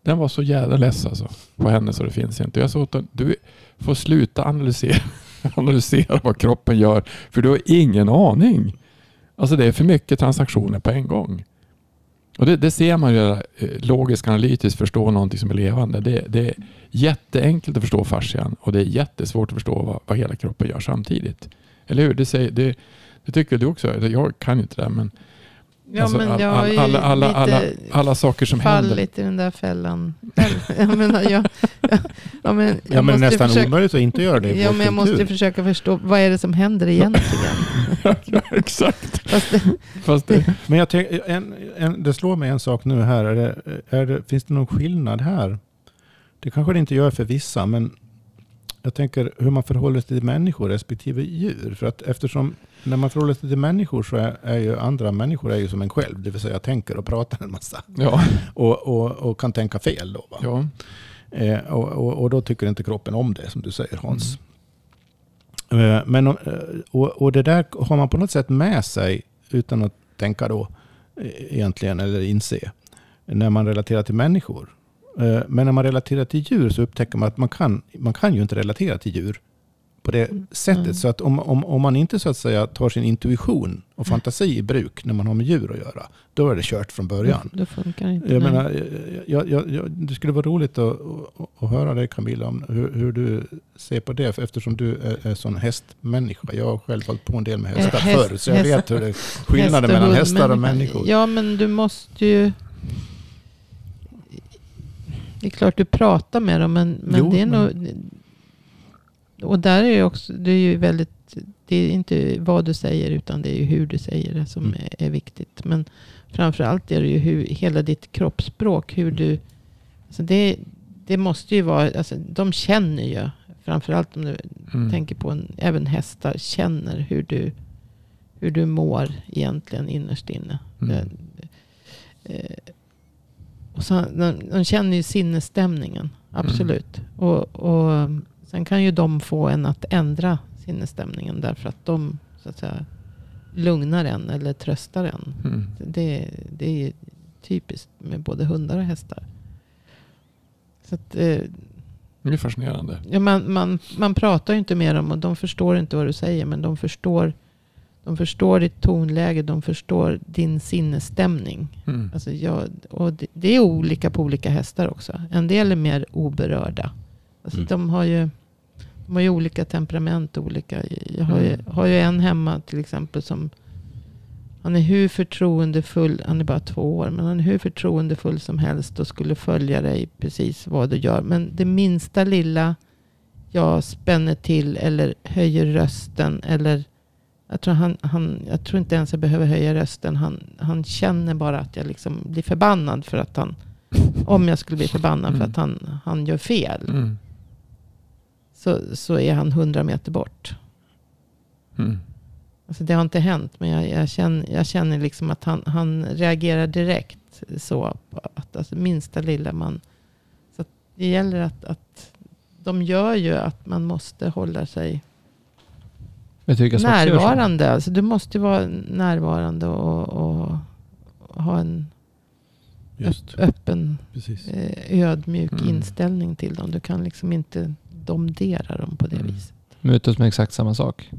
Den var så jävla less alltså på henne så det finns inte. Jag sa åt henne, du får sluta analysera, analysera vad kroppen gör för du har ingen aning. Alltså det är för mycket transaktioner på en gång. Och det, det ser man ju eh, logiskt analytiskt förstå någonting som är levande. Det, det är jätteenkelt att förstå fascian och det är jättesvårt att förstå vad, vad hela kroppen gör samtidigt. Eller hur? Det, säger, det, det tycker du också. Jag kan ju inte det men, Ja, alltså, men all- jag har ju alla, alla, lite alla, alla saker som händer. fallit i den där fällan. jag menar, jag, ja, men, jag Ja, men måste nästan försöka, omöjligt att inte göra det Ja, men jag måste kultur. försöka förstå vad är det som händer egentligen. ja, exakt. Fast det, Fast det, Men jag tänk, en, en, det slår mig en sak nu här. Är det, är det, finns det någon skillnad här? Det kanske det inte gör för vissa, men jag tänker hur man förhåller sig till människor respektive djur. För att eftersom när man förhåller sig till människor så är, är ju andra människor är ju som en själv. Det vill säga tänker och pratar en massa. ja, Och, och, och kan tänka fel då. Va? ja. Eh, och, och, och då tycker inte kroppen om det som du säger Hans. Eh, men, eh, och, och det där har man på något sätt med sig utan att tänka då eh, egentligen eller inse. När man relaterar till människor. Eh, men när man relaterar till djur så upptäcker man att man kan, man kan ju inte relatera till djur på det sättet. Mm. Så att om, om, om man inte så att säga tar sin intuition och fantasi i bruk när man har med djur att göra, då är det kört från början. då, då funkar det inte. Jag menar, jag, jag, jag, det skulle vara roligt att, att, att höra dig Camilla om hur, hur du ser på det. För eftersom du är, är sån hästmänniska. Jag har själv hållit på en del med hästar Eh, häst- förr. Så jag häst- vet hur det är skillnaden mellan hund, hästar och människor. Ja, men du måste ju... Det är klart du pratar med dem, men, men Jo, det är men- nog... Och där är också, det är ju väldigt... Det är inte vad du säger, utan det är ju hur du säger det som Mm. är, är viktigt. Men framförallt är det ju hur, hela ditt kroppsspråk, hur du... Alltså det, det måste ju vara... Alltså de känner ju, framförallt om du Mm. tänker på en, även hästar känner hur du, hur du mår egentligen innerst inne. Mm. Det, eh, och så, de, de känner ju sinnesstämningen, absolut. Och, och sen kan ju de få en att ändra sinnesstämningen därför att de så att säga, lugnar en eller tröstar en. Mm. Det, det är typiskt med både hundar och hästar. Så att, eh, Det är fascinerande. Ja, man, man, man pratar ju inte med dem och de förstår inte vad du säger. Men de förstår, de förstår ditt tonläge. De förstår din sinnesstämning. Mm. Alltså jag, och det, det är olika på olika hästar också. En del är mer oberörda. Alltså Mm. de, har ju, de har ju olika temperament. Olika. Jag har, ju, Mm. har ju en hemma till exempel som Han är hur förtroendefull, han är bara två år, men han är hur förtroendefull som helst och skulle följa dig precis vad du gör. Men det minsta lilla jag spänner till eller höjer rösten eller jag tror, han, han, jag tror inte ens jag behöver höja rösten. Han, han känner bara att jag liksom blir förbannad för att han, om jag skulle bli förbannad för Mm. att han, han gör fel, Mm. Så, så är han hundra meter bort. Mm. Alltså det har inte hänt, men jag, jag, känner, jag känner liksom att han, han reagerar direkt så. På att alltså minsta lilla man... Så det gäller att, att... De gör ju att man måste hålla sig närvarande. Alltså du måste vara närvarande och, och, och ha en Just, öppen, precis. eh, ödmjuk Mm. inställning till dem. Du kan liksom inte domdera dem på det Mm. viset. Mutos med exakt samma sak.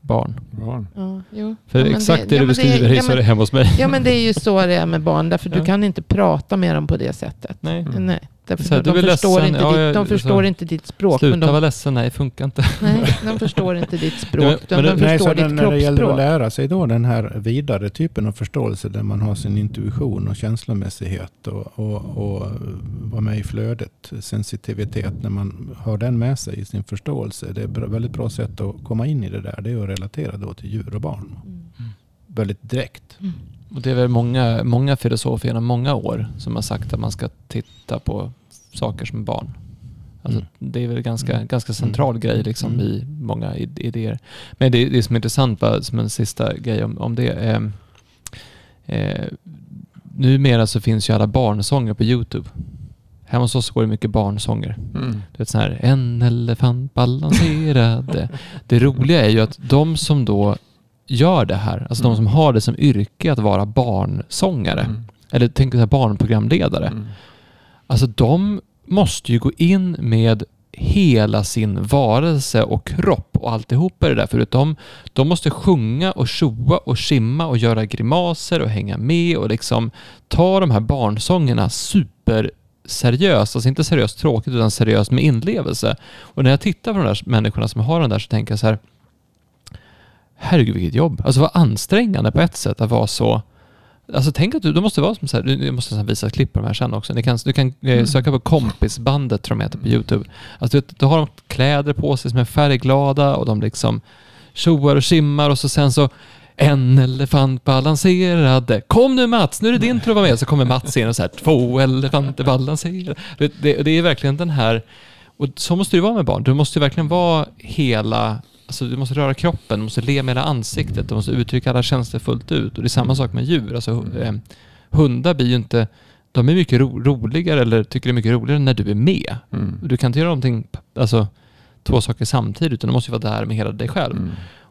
Barn. Barn. Ja, jo. För Ja, men exakt det, ja, du men det är- beskriver, ja, så är det men- hemma hos mig. Ja men det är ju så det är med barn. Därför Ja. du kan inte prata med dem på det sättet. Nej. Mm. Nej, därför Så här, de, förstår, ledsen. inte Ja, ditt, de förstår så- inte ditt språk. Sluta Men de, vara ledsen, nej funkar inte. nej, de förstår inte ditt språk. men- utan men de Nej, förstår ditt när det gäller att kroppsspråk. lära sig då den här vidare typen av förståelse där man har sin intuition och känslomässighet och, och, och vara med i flödet, sensitivitet, när man har den med sig i sin förståelse. Det är ett väldigt bra sätt att komma in i det där. Det är att relatera då till djur och barn. Mm. Väldigt direkt. Mm. Och det är väl många, många filosofer genom många år som har sagt att man ska titta på saker som barn. Alltså, Mm. Det är väl ganska, Mm. ganska central Mm. grej liksom Mm. i många id- idéer. Men det, det som är intressant, bara som en sista grej om, om det. Eh, eh, numera så finns ju alla barnsånger på YouTube. Hemma hos oss går det mycket barnsånger. Mm. Du vet sån här, en elefant balanserade. det roliga är ju att de som då gör det här, alltså de Mm. som har det som yrke att vara barnsångare, Mm. eller tänk så här barnprogramledare. Mm. Alltså de måste ju gå in med hela sin varelse och kropp och alltihopa det där. För att de, de måste sjunga och tjoa och simma och göra grimaser och hänga med och liksom ta de här barnsångerna super seriöst, alltså inte seriöst tråkigt utan seriöst med inlevelse. Och när jag tittar på de där människorna som har den där så tänker jag så här Herregud vilket jobb. Alltså vad ansträngande på ett sätt att vara så Alltså tänk att du, du måste vara som så här, du- måste visa ett klipp på de här sen också. Ni kan, du kan eh, Mm. söka på kompisbandet tror jag heter på YouTube. Alltså du, du har de kläder på sig som är färgglada och de liksom tjoar och simmar och så sen så en elefant balanserade. Kom nu Mats, nu är det din tur att vara med. Så kommer Mats in och så här, två elefanter balanserade. Det, det, det är verkligen den här, och så måste ju vara med barn. Du måste ju verkligen vara hela, alltså du måste röra kroppen, du måste le med hela ansiktet, du måste uttrycka alla känslor fullt ut. Och det är samma sak med djur. Alltså, eh, hundar blir ju inte, de är mycket ro, roligare, eller tycker det är mycket roligare när du är med. Mm. Du kan inte göra någonting, alltså två saker samtidigt, utan du måste ju vara där med hela dig själv. Mm.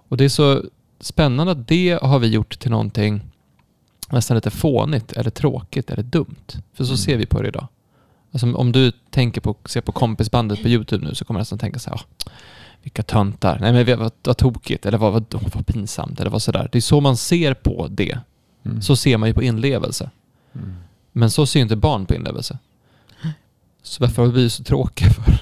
Och det är så spännande att det har vi gjort till någonting nästan lite fånigt eller tråkigt eller dumt. För så Mm. ser vi på det idag. Alltså om du tänker på, ser på kompisbandet på YouTube nu så kommer du nästan tänka så här, "Ah, vilka töntar, nej men vad, vad tokigt, eller vad, vad, vad pinsamt, eller vad sådär. Det är så man ser på det. Mm. Så ser man ju på inlevelse. Mm. Men så ser ju inte barn på inlevelse. Så varför har vi så tråkiga för?